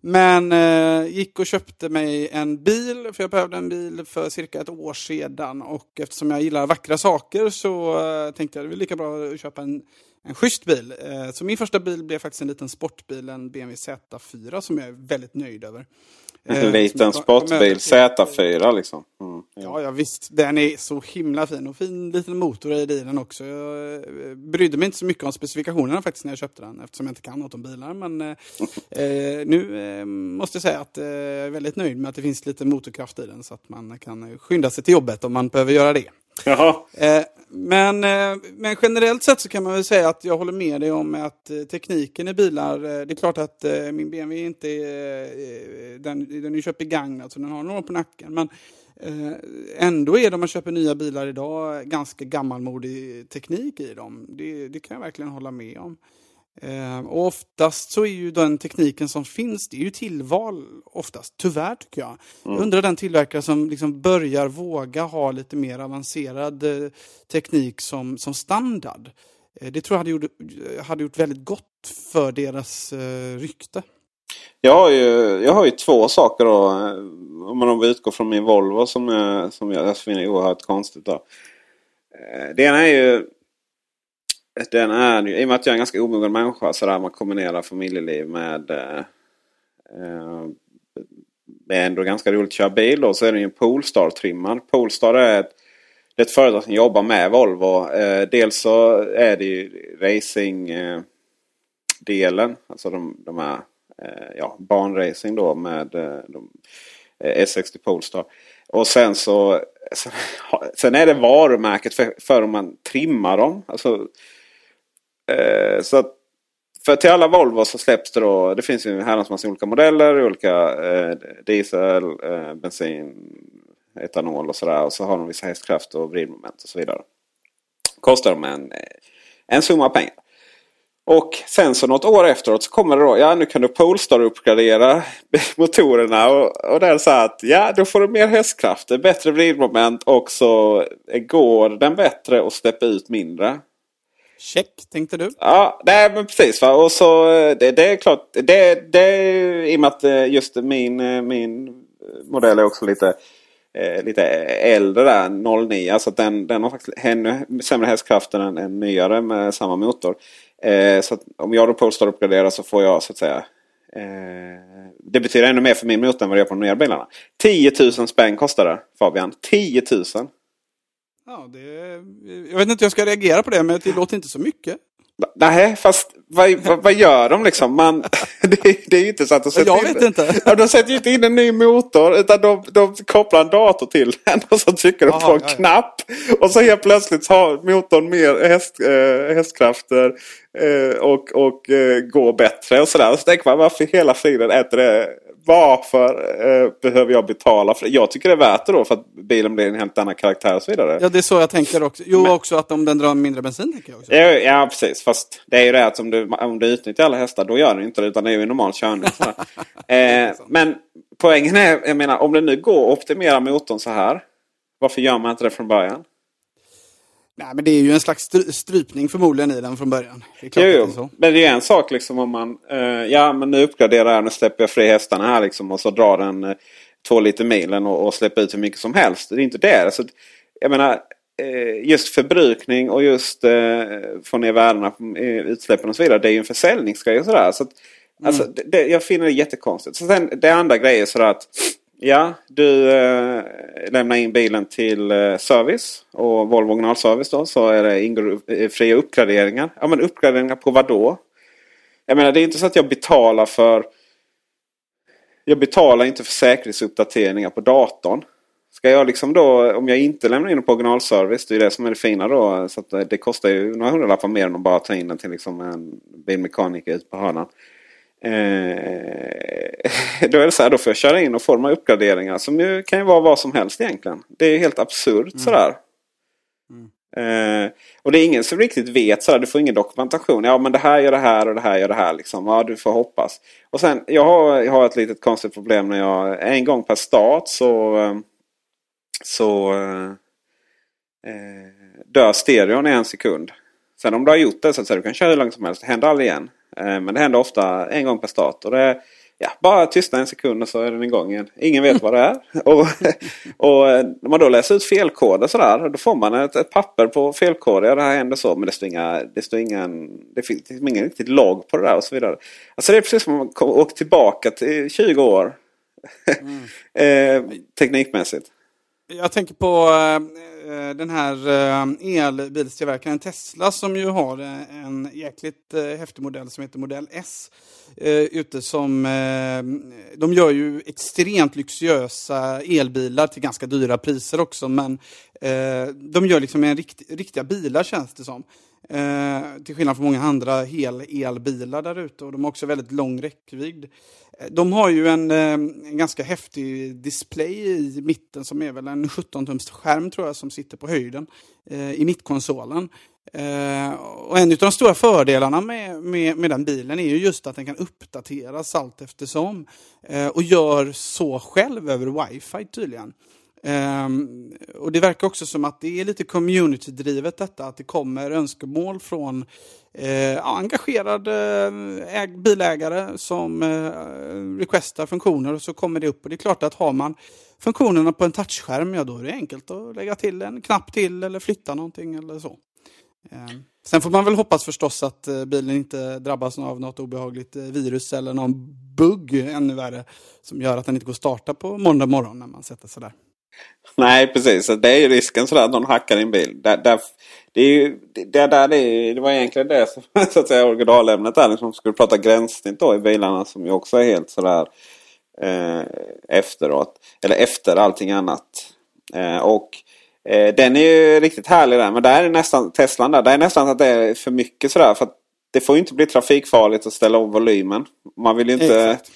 Men eh, gick och köpte mig en bil, för jag behövde en bil för cirka ett år sedan. Och eftersom jag gillar vackra saker så eh, tänkte jag det var lika bra att köpa en en schysst bil. Eh, så min första bil blev faktiskt en liten sportbil, en BMW Z4 som jag är väldigt nöjd över. En eh, liten sportbil, Z4 liksom. Mm, ja. ja, visst. Den är så himla fin och fin liten motor i den också. Jag eh, brydde mig inte så mycket om specifikationerna faktiskt när jag köpte den eftersom jag inte kan något om bilar. Men eh, nu eh, måste jag säga att jag är väldigt nöjd med att det finns lite motorkraft i den så att man kan skynda sig till jobbet om man behöver göra det. Jaha. Eh, men, eh, men generellt sett så kan man väl säga att jag håller med dig om att eh, tekniken i bilar, det är klart att min BMW inte är, den, den är köpt begagnad så den har några på nacken. Men ändå är det om man köper nya bilar idag ganska gammalmodig teknik i dem. Det, det kan jag verkligen hålla med om. Eh, och oftast så är ju den tekniken som finns, det är ju tillval oftast, tyvärr tycker jag. Mm. Jag undrar den tillverkare som liksom börjar våga ha lite mer avancerad eh, teknik som, som standard. Eh, det tror jag hade gjort, hade gjort väldigt gott för deras eh, rykte. Jag har, ju, jag har ju två saker då. Om man utgår från min Volvo som jag, som jag finner oerhört konstigt. Då. Det ena är ju den är i och med att jag är en ganska omogen människa så där man kombinerar familjeliv med eh, eh det är ändå ganska roligt att köra bil då, så är den ju Polestar-trimmad. Polestar är ett, det är ett företag som jobbar med Volvo. Eh, dels så är det ju racing-delen. Eh, alltså de, de här eh, ja, banracing då med eh, de, eh, S60 Polestar. Och sen så sen är det varumärket för, för om man trimmar dem. Alltså, Eh, så att, för till alla Volvo så släpps det då. Det finns ju en herrans massa olika modeller. Olika eh, diesel, eh, bensin, etanol och sådär. Och så har de vissa hästkraft och vridmoment och så vidare. Kostar de en, eh, en summa pengar. Och sen så något år efteråt så kommer det då. Ja nu kan du Polestar uppgradera motorerna. Och, och där så att ja då får du mer hästkrafter, bättre vridmoment och så går den bättre och släpper ut mindre. Check, tänkte du? Ja, nej, men precis. Va? Och så, eh, det, det är klart. Det, det, I och med att eh, just min, eh, min modell är också lite, lite äldre där, 09. Alltså den, den har faktiskt ännu sämre hästkraft än en nyare med samma motor. Så om jag då påstår uppgraderar så får jag så att säga eh, Det betyder ännu mer för min motor än vad det gör på de nya bilarna. 10 000 spänn kostar det Fabian. 10 000! Ja, det, jag vet inte hur jag ska reagera på det, men det låter inte så mycket. Nej, fast vad, vad, vad, gör de liksom? Man, det, det är ju inte så att de sätter, jag vet in, inte. Ja, de sätter ju inte in en ny motor utan de, de kopplar en dator till den och så trycker de Aha, på en ja, knapp. Och så helt plötsligt har motorn mer häst, äh, hästkrafter äh, och, och äh, går bättre och sådär. Så tänker man varför hela friden äter det varför eh, behöver jag betala för det? Jag tycker det är värt det då för att bilen blir en helt annan karaktär och så vidare. Ja, det är så jag tänker också. Jo, Men, också att om den drar mindre bensin tänker jag också. Ja, ja, precis. Fast det är ju det att om du, om du utnyttjar alla hästar då gör den inte det utan det är ju normal körning. eh, men poängen är, jag menar om det nu går att optimera motorn så här. Varför gör man inte det från början? Nej, men det är ju en slags strypning förmodligen i den från början. Det jo. Det så. Men det är en sak liksom om man... Uh, ja, men nu uppgraderar jag, nu släpper jag fri hästarna här liksom och så drar den uh, två liter milen och, och släpper ut hur mycket som helst. Det är inte det. Alltså, jag menar, uh, just förbrukning och just uh, få ner värdena på utsläppen och så vidare. Det är ju en försäljningsgrej och sådär. Så att, alltså, mm. det, jag finner det jättekonstigt. Så sen, det andra grejer är sådär att Ja, du eh, lämnar in bilen till eh, service och Volvo originalservice då så är det ingår eh, fria uppgraderingar. Ja men uppgraderingar på vad då? Jag menar det är inte så att jag betalar för Jag betalar inte för säkerhetsuppdateringar på datorn. Ska jag liksom då, om jag inte lämnar in den på originalservice, det är det som är det fina då. Så det kostar ju några hundralappar mer än att bara ta in den till liksom en bilmekaniker ute på hörnan. Eh, då är det så här, då får jag köra in och här uppgraderingarna som ju kan ju vara vad som helst egentligen. Det är helt absurt mm. sådär. Mm. Eh, och det är ingen som riktigt vet sådär, du får ingen dokumentation. Ja men det här gör det här och det här gör det här liksom. Ja du får hoppas. Och sen, jag har, jag har ett litet konstigt problem när jag en gång per start så så eh, dör stereon i en sekund. Sen om du har gjort det så att säga, du kan köra hur långt som helst. Det händer aldrig igen. Eh, men det händer ofta en gång per start. Och det, ja, bara tystna en sekund och så är den igång igen. Ingen vet vad det är. och, och eh, när man då läser ut felkoder sådär. Då får man ett, ett papper på felkoder. Ja, det här händer så. Men det står, inga, det står ingen, det finns ingen riktigt logg på det där och så vidare. Alltså det är precis som om man åker tillbaka till 20 år. Mm. eh, teknikmässigt. Jag tänker på eh, eh, den här eh, elbilstillverkaren Tesla som ju har eh, en jäkligt eh, häftig modell som heter modell S. Eh, ute som, eh, de gör ju extremt lyxiösa elbilar till ganska dyra priser också men eh, de gör liksom en rikt, riktiga bilar känns det som. Eh, till skillnad från många andra hel-elbilar där ute och de har också väldigt lång räckvidd. Eh, de har ju en, eh, en, ganska häftig display i mitten som är väl en 17-tums skärm tror jag som sitter på höjden eh, i mittkonsolen. Eh, och en av de stora fördelarna med, med, med, den bilen är ju just att den kan uppdateras allt eftersom. Eh, och gör så själv över wifi tydligen. Um, och det verkar också som att det är lite community-drivet detta, att det kommer önskemål från uh, engagerade eh, äg- bilägare som uh, requestar funktioner och så kommer det upp. Och det är klart att har man funktionerna på en touchskärm, ja då är det enkelt att lägga till en knapp till eller flytta någonting eller så. Um, sen får man väl hoppas förstås att bilen inte drabbas av något obehagligt virus eller någon bugg ännu värre som gör att den inte går att starta på måndag morgon när man sätter sig där. Nej precis, det är ju risken sådär att någon hackar din bil. Där, där, det, är ju, det, där, det, det var egentligen det som så att säga, originalämnet där. Liksom, skulle prata gränssnitt då i bilarna som ju också är helt sådär eh, efteråt. Eller efter allting annat. Eh, och eh, den är ju riktigt härlig där. Men där är nästan Teslan där. Det är nästan att det är för mycket sådär. För det får ju inte bli trafikfarligt att ställa om volymen. Man vill ju inte... Exakt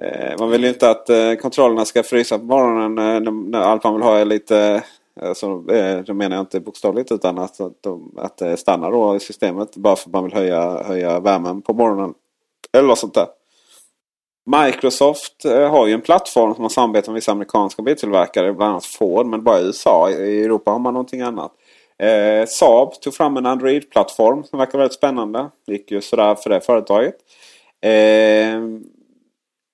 Eh, man vill ju inte att eh, kontrollerna ska frysa på morgonen eh, när allt man vill ha är lite eh, Alltså, eh, det menar jag inte bokstavligt utan att, att, att det stannar då i systemet bara för att man vill höja, höja värmen på morgonen. Eller något sånt där. Microsoft har ju en plattform som har samarbetat med vissa amerikanska biltillverkare. Bland annat Ford men bara i USA. I Europa har man någonting annat. Eh, Saab tog fram en Android-plattform som verkar väldigt spännande. Det gick ju sådär för det företaget. Eh,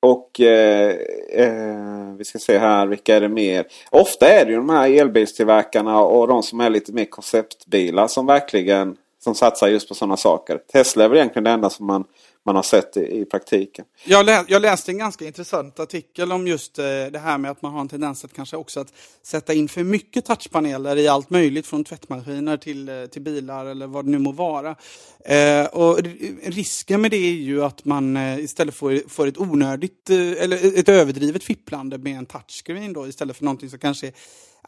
och eh, eh, vi ska se här, vilka är det mer? Ofta är det ju de här elbilstillverkarna och de som är lite mer konceptbilar som verkligen som satsar just på sådana saker. Tesla är väl egentligen det enda som man man har sett i, i praktiken. Jag, lä jag läste en ganska intressant artikel om just eh, det här med att man har en tendens att kanske också att sätta in för mycket touchpaneler i allt möjligt från tvättmaskiner till, eh, till bilar eller vad det nu må vara. Eh, och risken med det är ju att man eh, istället får, får ett onödigt eh, eller ett överdrivet fipplande med en touchscreen då istället för någonting som kanske är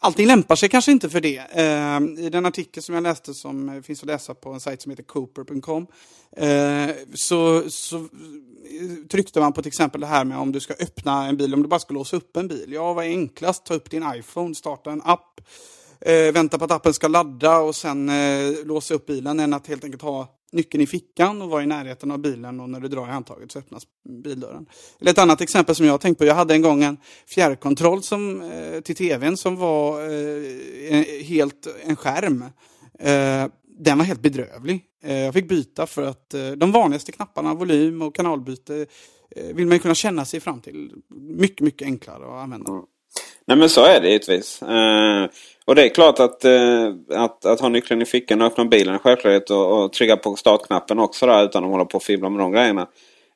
Allting lämpar sig kanske inte för det. Eh, I den artikel som jag läste som finns att läsa på en sajt som heter cooper.com eh, så, så eh, tryckte man på till exempel det här med om du ska öppna en bil, om du bara ska låsa upp en bil. Ja, vad är enklast? Ta upp din iPhone, starta en app, eh, vänta på att appen ska ladda och sen eh, låsa upp bilen än att helt enkelt ha nyckeln i fickan och vara i närheten av bilen och när du drar i handtaget så öppnas bildörren. Eller ett annat exempel som jag har tänkt på. Jag hade en gång en fjärrkontroll som, eh, till tvn som var eh, helt en skärm. Eh, den var helt bedrövlig. Eh, jag fick byta för att eh, de vanligaste knapparna, volym och kanalbyte, eh, vill man kunna känna sig fram till. Mycket, mycket enklare att använda. Mm. Nej men så är det givetvis. Eh, och det är klart att, eh, att, att ha nyckeln i fickan och öppna bilen är självklart och, och trycka på startknappen också där utan att hålla på och fibbla med de grejerna.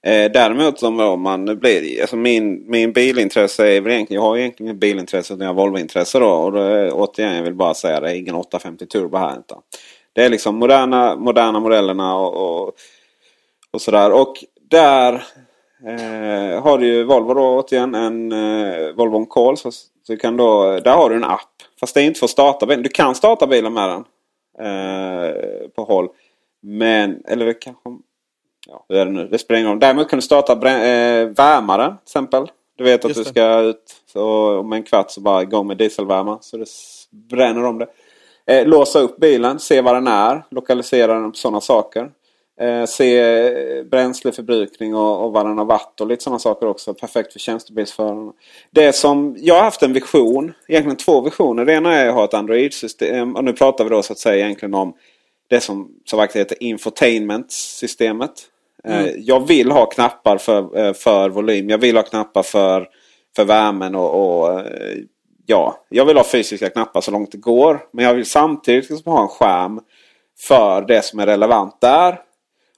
Eh, däremot om man blir, alltså min, min bilintresse är väl egentligen, jag har egentligen inget bilintresse utan jag har Volvointresse då. Och då, återigen jag vill bara säga det är ingen 850 Turbo här inte. Det är liksom moderna, moderna modellerna och, och, och sådär. Och där eh, har du Volvo då återigen en eh, Volvo On Call. Så, så kan då, där har du en app. Fast det är inte för att starta bilen. Du kan starta bilen med den. Eh, på håll. Men, eller kanske... Ja, hur är det nu? Det spelar ingen roll. Däremot kan du starta eh, värmaren till exempel. Du vet att du ska ut så om en kvart så bara igång med dieselvärma. Så det bränner om det. Eh, låsa upp bilen, se var den är, lokalisera den på sådana saker. Eh, se bränsleförbrukning och, och har varit och lite sådana saker också. Perfekt för tjänstebilsförarna. Det som, jag har haft en vision, egentligen två visioner. Det ena är att ha ett Android-system. Och nu pratar vi då så att säga egentligen om det som så vackert heter infotainment-systemet. Eh, mm. Jag vill ha knappar för, eh, för volym. Jag vill ha knappar för, för värmen och, och eh, ja, jag vill ha fysiska knappar så långt det går. Men jag vill samtidigt liksom ha en skärm för det som är relevant där.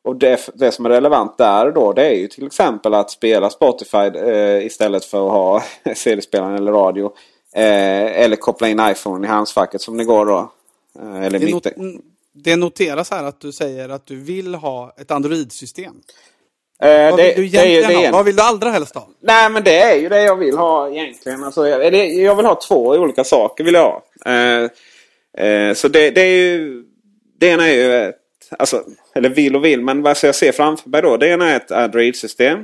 Och det, det som är relevant där då det är ju till exempel att spela Spotify eh, istället för att ha CD-spelaren eller radio. Eh, eller koppla in iPhone i handskfacket som det går då. Eh, eller det, not det noteras här att du säger att du vill ha ett Android-system. Eh, Vad vill du egentligen ha? Vad vill du allra helst ha? Nej men det är ju det jag vill ha egentligen. Alltså, jag, det, jag vill ha två olika saker. vill jag ha. Eh, eh, så det, det, är ju... Det ena är ju alltså, eller vill och vill, men vad jag ser framför mig då. Det ena är ett Android-system.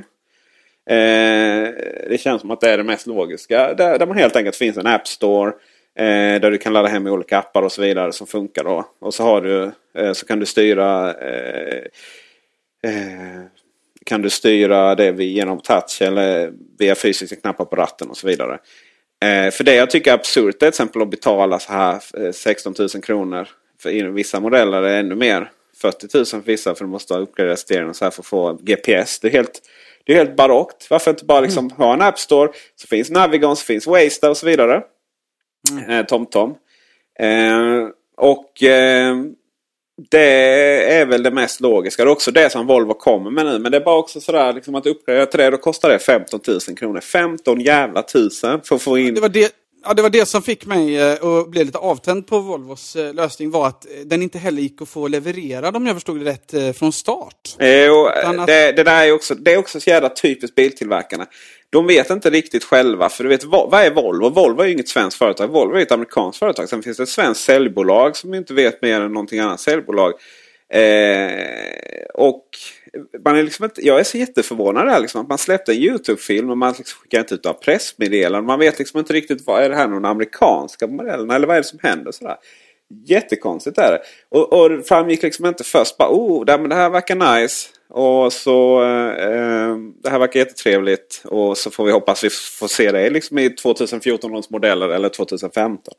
Eh, det känns som att det är det mest logiska. Där, där man helt enkelt finns en App Store. Eh, där du kan ladda hem olika appar och så vidare som funkar då. Och så, har du, eh, så kan du styra eh, eh kan du styra det genom touch eller via fysiska knappar på ratten och så vidare. Eh, för det jag tycker är absurt är till exempel att betala så här eh, 16 000 kronor. För i vissa modeller är det ännu mer. 40 000 för vissa för du måste ha uppgraderat stereon så här för att få GPS. Det är helt, det är helt barockt. Varför inte bara liksom mm. ha en App Store så finns Navigon, så finns Waze och så vidare. Mm. Eh, TomTom. Eh, och eh, det är väl det mest logiska. Det är också det som Volvo kommer med nu. Men det är bara också sådär liksom att uppgradera till det. Då kostar det 15 000 kronor. 15 jävla tusen för att få in... Det var det, ja, det var det som fick mig eh, att bli lite avtänd på Volvos eh, lösning. var att eh, den inte heller gick att få levererad om jag förstod det rätt från start. Jo, att... det, det, där är också, det är också så jävla typiskt biltillverkarna. De vet inte riktigt själva. För du vet, vad är Volvo? Volvo är ju inget svenskt företag. Volvo är ett amerikanskt företag. Sen finns det ett svenskt säljbolag som inte vet mer än någonting annat säljbolag. Eh, och man är liksom inte, jag är så jätteförvånad där. Liksom, att man släppte en YouTube-film och man liksom skickar inte ut några pressmeddelanden. Man vet liksom inte riktigt vad är det här någon amerikanska modellen eller vad är det som händer. Sådär. Jättekonstigt är det. Och, och det framgick liksom inte först bara oh, det här verkar nice. Och så eh, eh, Det här verkar jättetrevligt. Och så får vi hoppas vi får se det liksom i 2014 års modeller eller 2015.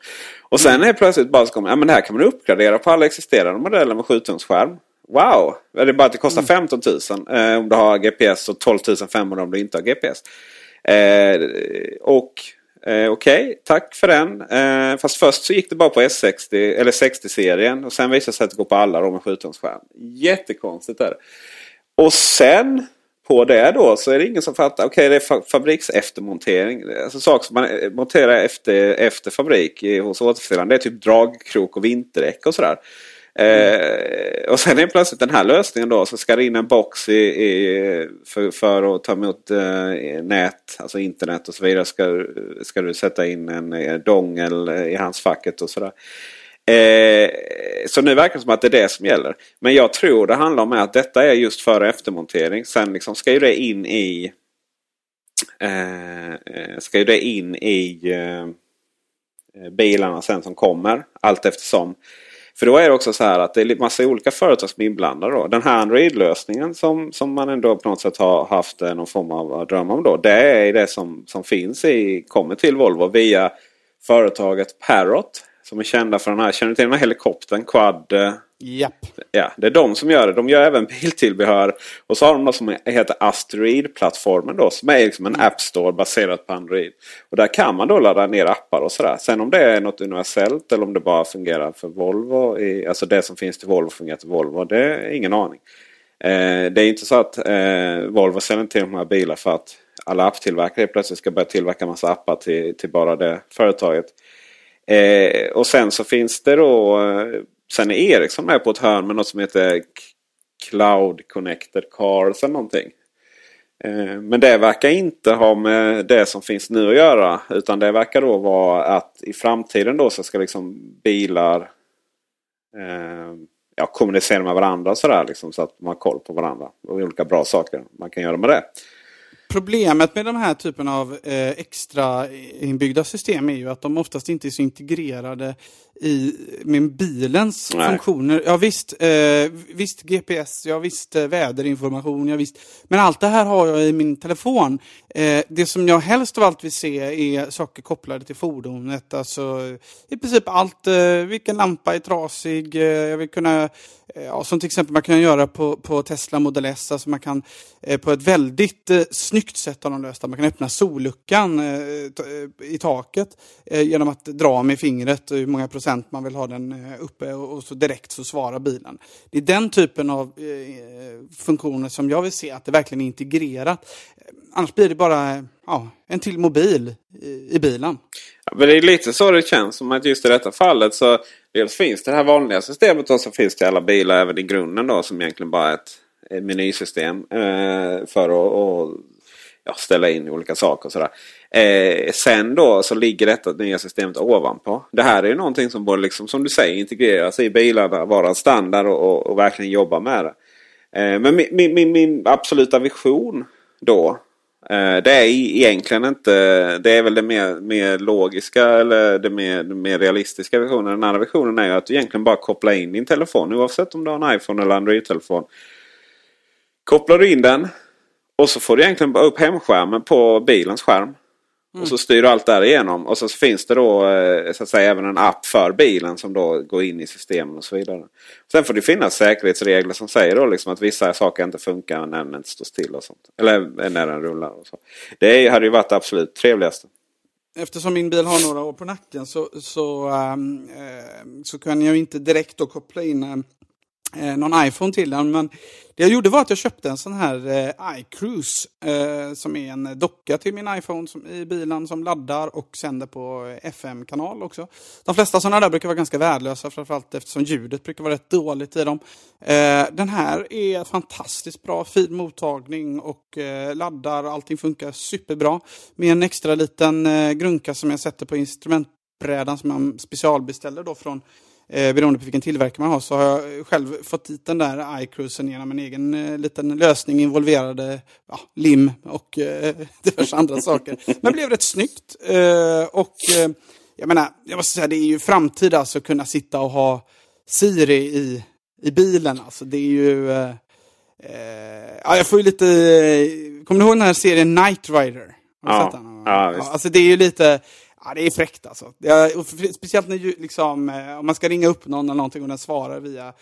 Och sen är plötsligt bara så kommer ja, men det här kan man uppgradera på alla existerande modeller med 7-tumsskärm. Wow! Är det bara att det kostar 15 000 eh, om du har GPS och 12 500 om du inte har GPS. Eh, och Eh, Okej, okay, tack för den. Eh, fast först så gick det bara på S60 eller 60-serien. Och sen visade det sig att det går på alla då med 7-tumsskärm. Jättekonstigt är det. Och sen på det då så är det ingen som fattar. Okej, okay, det är fa fabrikseftermontering. Alltså saker som man eh, monterar efter, efter fabrik hos återförsäljaren. Det är typ dragkrok och vinterdäck och sådär. Eh, och sen är plötsligt den här lösningen då så ska det in en box i, i för, för, att ta emot eh, nät, alltså internet och så vidare. Ska, ska du sätta in en, en dongel eh, i handskfacket och sådär. Eh, så nu verkar det som att det är det som gäller. Men jag tror det handlar om att detta är just före eftermontering. Sen liksom ska ju det in i eh, eh ska ju det in i eh, bilarna sen som kommer allt eftersom. För då är det också så här att det är massa olika företag som är inblandade. Då. Den här Android-lösningen som, som man ändå på något sätt har haft eh, någon form av dröm om. Då, det är det som, som finns i, kommer till Volvo via företaget Parrot Som är kända för den här. Känner du till den här helikoptern? Quad? Eh? Japp. Ja, det är de som gör det. De gör även biltillbehör. Och så har de något som heter Asteroid-plattformen då. Som är liksom en App Store baserat på Android. Och där kan man då ladda ner appar och sådär. Sen om det är något universellt eller om det bara fungerar för Volvo. I, alltså det som finns till Volvo fungerar till Volvo. Det är ingen aning. Eh, det är inte så att eh, Volvo säljer till de här bilar för att alla apptillverkare plötsligt ska börja tillverka massa appar till, till bara det företaget. Eh, och sen så finns det då eh, Sen är Ericsson med på ett hörn med något som heter Cloud Connected Cars eller någonting. Eh, men det verkar inte ha med det som finns nu att göra. Utan det verkar då vara att i framtiden då så ska liksom bilar eh, ja, kommunicera med varandra sådär liksom, så att man har koll på varandra. Och olika bra saker man kan göra med det. Problemet med de här typen av eh, extra inbyggda system är ju att de oftast inte är så integrerade i med bilens Nej. funktioner. Ja visst, eh, visst GPS, ja visst eh, väderinformation, ja visst. Men allt det här har jag i min telefon. Eh, det som jag helst av allt vill se är saker kopplade till fordonet. Alltså i princip allt. Eh, vilken lampa är trasig? Eh, jag vill kunna, eh, ja, som till exempel man kan göra på, på Tesla Model S. Alltså man kan eh, på ett väldigt eh, snyggt sätt har de löst. Man kan öppna solluckan eh, i taket eh, genom att dra med fingret hur många procent man vill ha den eh, uppe och, så direkt så svarar bilen. Det är den typen av eh, funktioner som jag vill se att det verkligen är integrerat. Eh, annars blir det bara ja, en till mobil i, i bilen. Ja, men det är lite så det känns som att just i detta fallet så dels finns det här vanliga systemet och så finns det alla bilar även i grunden då som egentligen bara är ett, ett menysystem eh, för att och, ja, ställa in olika saker och sådär. Eh, sen då så ligger detta nya systemet ovanpå. Det här är ju någonting som borde liksom som du säger integreras i bilarna, vara en standard och, och, och verkligen jobba med det. Eh, men min, min, min, absoluta vision då Eh, Det är egentligen inte, det är väl det mer, mer logiska eller det mer, det mer realistiska visionen. Den andra visionen är ju att du egentligen bara kopplar in din telefon oavsett om du har en iPhone eller Android-telefon. Kopplar du in den och så får du egentligen bara upp hemskärmen på bilens skärm. Och så styr du allt därigenom. Och så finns det då eh, så att säga även en app för bilen som då går in i systemen och så vidare. Sen får det finnas säkerhetsregler som säger då liksom att vissa saker inte funkar när den inte står still och sånt. Eller när den rullar. Och så. Det hade ju varit det absolut trevligaste. Eftersom min bil har några år på nacken så, så, eh, så kan jag inte direkt då koppla in eh, någon iPhone till den. Men det jag gjorde var att jag köpte en sån här eh, iCruise eh, som är en docka till min iPhone som, i bilen som laddar och sänder på eh, FM-kanal också. De flesta sådana där brukar vara ganska värdelösa framförallt eftersom ljudet brukar vara rätt dåligt i dem. Eh, den här är fantastiskt bra, fin mottagning och eh, laddar, allting funkar superbra. Med en extra liten eh, grunka som jag sätter på instrumentbrädan som jag specialbeställer då från Eh, beroende på vilken tillverkare man har så har jag själv fått dit den där iCruisen genom en egen eh, liten lösning involverade ja, lim och eh, diverse andra saker. Men blev rätt snyggt. Eh, och eh, jag menar, jag måste säga det är ju framtid alltså att kunna sitta och ha Siri i, i bilen. Alltså det är ju... Eh, eh, ja, jag får ju lite... Kommer du ihåg den här serien Night Rider? Ja. Ja, visst. alltså det är ju lite... Ja, det är fräckt alltså. Det är, speciellt när liksom, eh, om man ska ringa upp någon eller någonting och den svarar via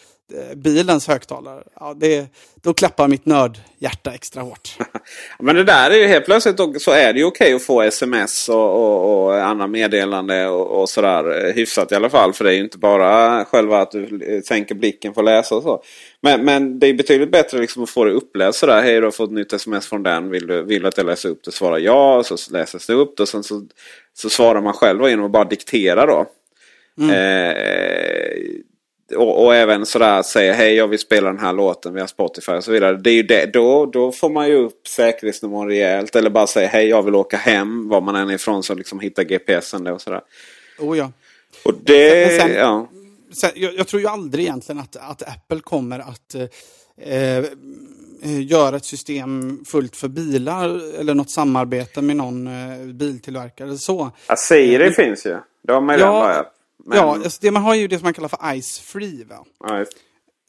bilens högtalare. Ja, det, då klappar mitt nördhjärta extra hårt. Men det där är ju helt plötsligt så är det ju okej att få sms och, och, och andra meddelande och, och sådär. eh, Hyfsat i alla fall. För det är ju inte bara själva att du eh, sänker blicken för att läsa och så. Men, men det är betydligt bättre liksom att få det uppläst sådär. Hej du har fått ett nytt sms från den. Vill du, vill du att jag läser upp det? Svara ja. Så läses det upp det. Och sen så, så svarar man själv genom att bara diktera då. Eh, och, och även sådär säga hej jag vill spela den här låten via Spotify och så vidare. Det är ju det. Då, då får man ju upp säkerhetsnivån rejält. Eller bara säga hej jag vill åka hem. Var man än är ifrån så liksom hitta GPSen då och sådär. Oh, ja. Och det, sen- ja. Sen, jag, jag tror ju aldrig egentligen att, att Apple kommer att eh, eh, göra ett system fullt för bilar eller något samarbete med någon eh, biltillverkare. Så. ja Siri Men- finns ju. Det har man ju redan Ja, börjat. Men, Ja, alltså det man har ju det som man kallar för Ice Free. Va? just.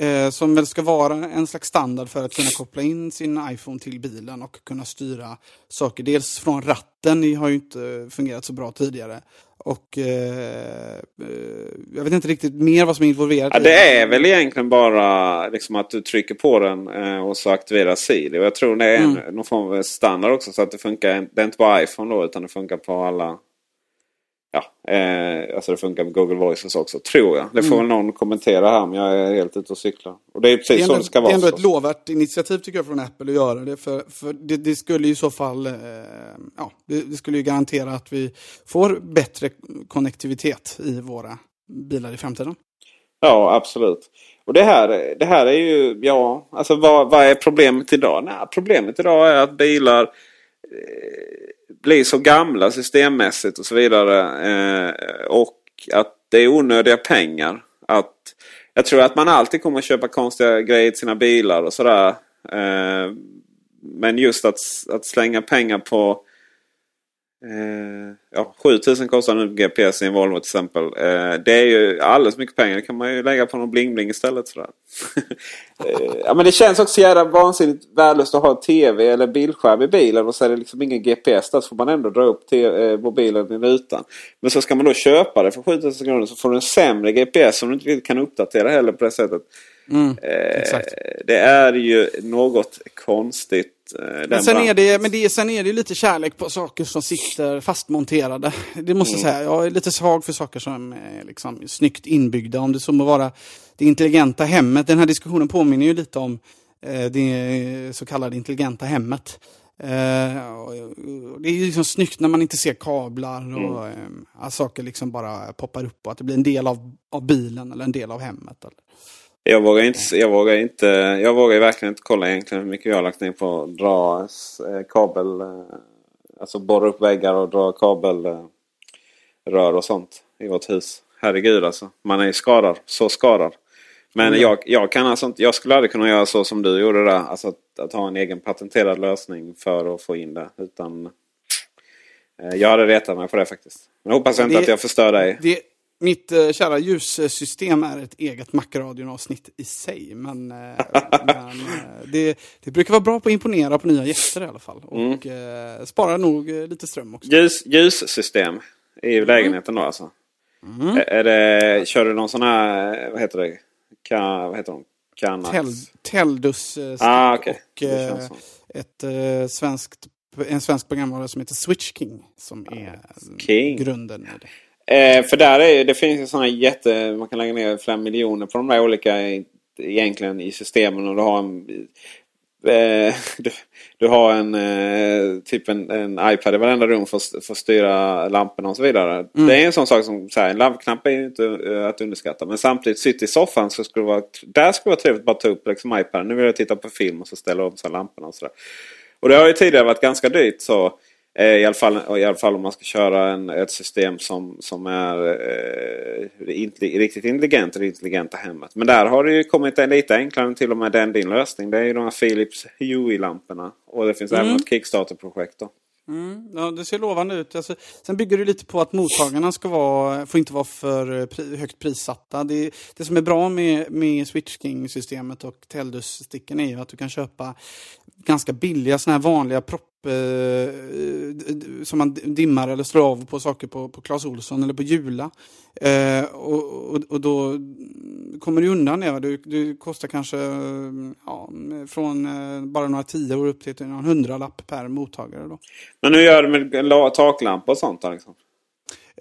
Eh, som väl ska vara en slags standard för att kunna koppla in sin iPhone till bilen och kunna styra saker. Dels från ratten, det har ju inte fungerat så bra tidigare. Och eh, eh, jag vet inte riktigt mer vad som är involverat. Ja, det är väl egentligen bara liksom att du trycker på den eh, och så aktiveras Siri. Och jag tror det är en, Mm. någon form av standard också så att det funkar. Det är inte bara iPhone då utan det funkar på alla. Ja, eh, alltså det funkar med Google Voices också tror jag. Det får Mm. väl någon kommentera här men jag är helt ute och cyklar. Och det är precis det är så ändå, det ska det vara. är ändå ett lovvärt initiativ tycker jag från Apple att göra det. För, för det, det skulle ju i så fall eh, ja, det, det skulle ju garantera att vi får bättre konnektivitet i våra bilar i framtiden. Ja, absolut. Och det här, det här är ju, ja, alltså vad, vad är problemet idag? Nej, problemet idag är att bilar eh, blir så gamla systemmässigt och så vidare. Eh, och att det är onödiga pengar. Att, jag tror att man alltid kommer att köpa konstiga grejer till sina bilar och sådär. Eh, men just att, att slänga pengar på Eh, ja, 7000 kostar nu GPS i en Volvo till exempel. Eh, det är ju alldeles mycket pengar. Det kan man ju lägga på någon bling-bling istället. Sådär. eh, ja, men det känns också jävla vansinnigt värdelöst att ha tv eller bildskärm i bilen och så är det liksom ingen GPS där. Så får man ändå dra upp te- eh, mobilen i rutan. Men så ska man då köpa det för 7000 kronor så får du en sämre GPS som du inte kan uppdatera heller på det sättet. Eh, exakt. det är ju något konstigt. Eh, Men sen är, det, men det, sen är det lite kärlek på saker som sitter fastmonterade. Det måste jag säga. Jag är lite svag för saker som är liksom snyggt inbyggda. Om det så må vara det intelligenta hemmet. Den här diskussionen påminner ju lite om eh, det så kallade intelligenta hemmet. Eh, det är ju liksom snyggt när man inte ser kablar och eh, att saker liksom bara poppar upp och att det blir en del av, av bilen eller en del av hemmet. Eller. Jag vågar, inte, jag, vågar inte, jag vågar verkligen inte kolla egentligen hur mycket jag har lagt ner på att dra eh, kabel. Eh, alltså borra upp väggar och dra kabelrör eh, rör och sånt i vårt hus. Herregud alltså. Man är ju skadad. Så skadad. Men jag, jag, kan alltså inte, jag skulle aldrig kunna göra så som du gjorde där. Alltså att, att ha en egen patenterad lösning för att få in det. Utan eh, jag hade retat mig på det faktiskt. Men hoppas jag inte Det- att jag förstör dig. Det, mitt eh, kära ljussystem är ett eget Macradion-avsnitt i sig. Men, eh, men eh, det, det brukar vara bra på att imponera på nya gäster i alla fall. Och eh, sparar nog eh, lite ström också. Ljus, ljussystem i lägenheten då alltså? Är, är det, kör du någon sån här, vad heter det? Ka, vad heter de? Kanax? Tel, Teldus eh, Ah, okej. och eh, ett, eh, svenskt, en svensk programvara som heter Switch King. Som är King. grunden i det. Eh, för där är det finns ju såna jätte... Man kan lägga ner flera miljoner på de där olika egentligen i systemen. Och du har en... Eh, du, du har en eh, typ en, en iPad i varenda rum för, att- för att styra lamporna och så vidare. Det är en sån sak som så här, en lampknapp är ju inte eh, att underskatta. Men samtidigt sitta i soffan så skulle det vara, där skulle det vara trevligt att bara ta upp liksom, iPaden. Nu vill jag titta på film och så ställa om så lamporna och sådär. Och det har ju tidigare varit ganska dyrt. så i, alla fall, I alla fall om man ska köra en, ett system som, som är eh, intelli- riktigt intelligent i det intelligenta hemmet. Men där har det ju kommit en lite enklare än till och med den din lösning. Det är ju de här Philips Hue-lamporna. Och det finns även ett Kickstarter-projekt. Mm, ja, det ser lovande ut. Alltså, sen bygger det lite på att mottagarna ska vara, får inte vara för eh, pri, högt prissatta. Det, det som är bra med, med Switch King-systemet och Teldus-sticken är ju att du kan köpa ganska billiga såna här vanliga propp eh, d- som man dimmar eller slår av på saker på, på Clas Ohlson eller på Jula. Eh, och, och, och då kommer du undan det. Du, du kostar kanske eh, ja, från eh, bara några tior upp till någon hundralapp per mottagare. Då. Men hur gör du med la- taklampa och sånt? Liksom?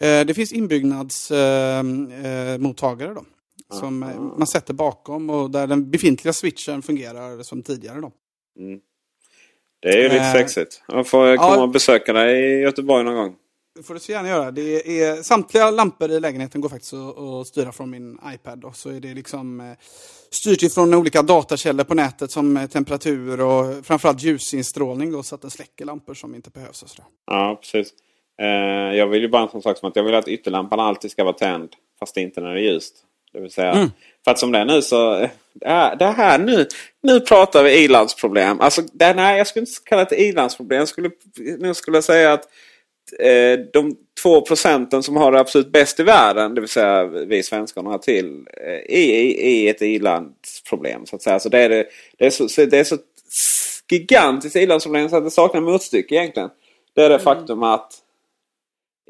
Eh, det finns inbyggnadsmottagare eh, mottagare då. Som eh, man sätter bakom och där den befintliga switchen fungerar som tidigare. Då. Det är ju lite Eh, sexigt. Jag får komma ja. och besöka dig i Göteborg någon gång. Det får du så gärna göra. Det är, samtliga lampor i lägenheten går faktiskt att, att styra från min iPad. Och så är det liksom eh, styrt ifrån olika datakällor på nätet som eh, temperatur och framförallt ljusinstrålning då, så att den släcker lampor som inte behövs. Och sådär. Ja, precis. Jag vill ju bara en sån sak som att jag vill att ytterlampan alltid ska vara tänd. Fast inte när det är ljust. Det vill säga, Mm. För att som det är nu så... eh, Det här, det här nu, nu pratar vi ilandsproblem. Alltså, det, nej, jag skulle inte kalla det ilandsproblem. Jag skulle, nu skulle jag säga att eh, de två procenten som har det absolut bäst i världen, det vill säga vi svenskar några till, eh, i, i ett i-landsproblem. Så att säga. Så det, är det, det, är så, det är så gigantiskt i-landsproblem så att det saknar motstycke egentligen. Det är det faktum att,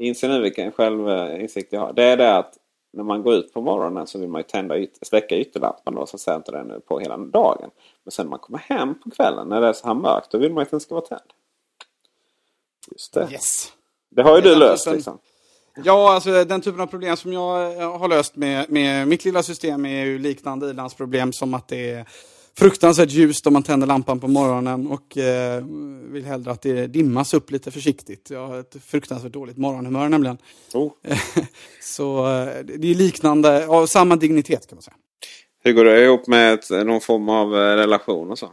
inse nu vilken självinsikt jag har, det är det att när man går ut på morgonen så vill man ju tända yt släcka ytterlampan då så säga inte den på hela dagen. Men sen när man kommer hem på kvällen när det är så här mörkt då vill man ju att den ska vara tänd. Just det. Yes. Det har ju du löst den- liksom. Ja, alltså den typen av problem som jag eh, har löst med, med mitt lilla system är ju liknande ilandsproblem som att det är fruktansvärt ljust om man tänder lampan på morgonen och eh, vill hellre att det dimmas upp lite försiktigt. Jag har ett fruktansvärt dåligt morgonhumör nämligen. Oh. Så eh, det är liknande, av samma dignitet kan man säga. Hur går det ihop med ett, någon form av eh, relation och så?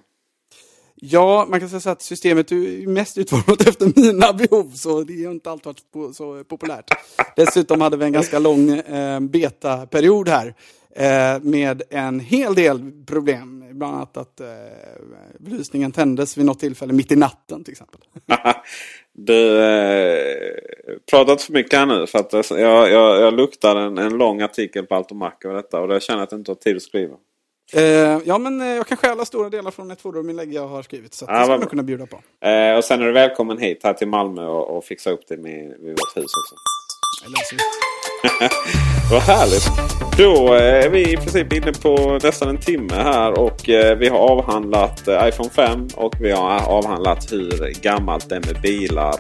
Ja, man kan säga så att systemet är mest utformat efter mina behov, så det har inte alltid varit så populärt. Dessutom hade vi en ganska lång eh, betaperiod här eh, med en hel del problem. Bland annat att eh, belysningen tändes vid något tillfälle mitt i natten till exempel. Du eh, pratar inte för mycket här nu för att jag, jag, jag luktar en, en lång artikel på Allt och Mac över detta och jag känner att jag inte har tid att skriva. Eh, ja, men eh, jag kan stjäla stora delar från ett foruminlägg jag har skrivit, så att Ja, det ska jag kunna bjuda på. Eh, och sen är du välkommen hit här till Malmö och, och fixa upp det med, vid vårt hus också. Vad härligt! Då eh, är vi i princip inne på nästan en timme här och eh, vi har avhandlat eh, iPhone 5 och vi har avhandlat hur gammalt det är med bilar.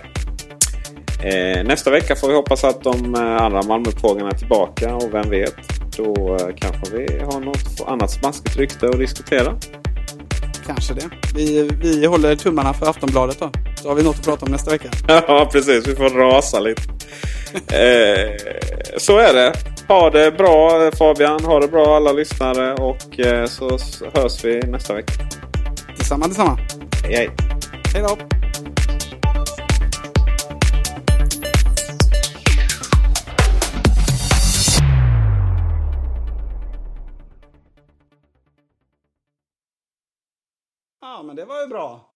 Nästa vecka får vi hoppas att de andra Malmöpågarna är tillbaka och vem vet, då kanske vi har något annat smaskigt rykte att diskutera. Kanske det. Vi, vi håller tummarna för Aftonbladet då. Så har vi något att prata om nästa vecka. Ja, precis. Vi får rasa lite. Eh, så är det. Ha det bra Fabian. Ha det bra alla lyssnare. Och eh, så hörs vi nästa vecka. Detsamma, detsamma. Hej, hej. Hej då! Ja, men det var ju bra.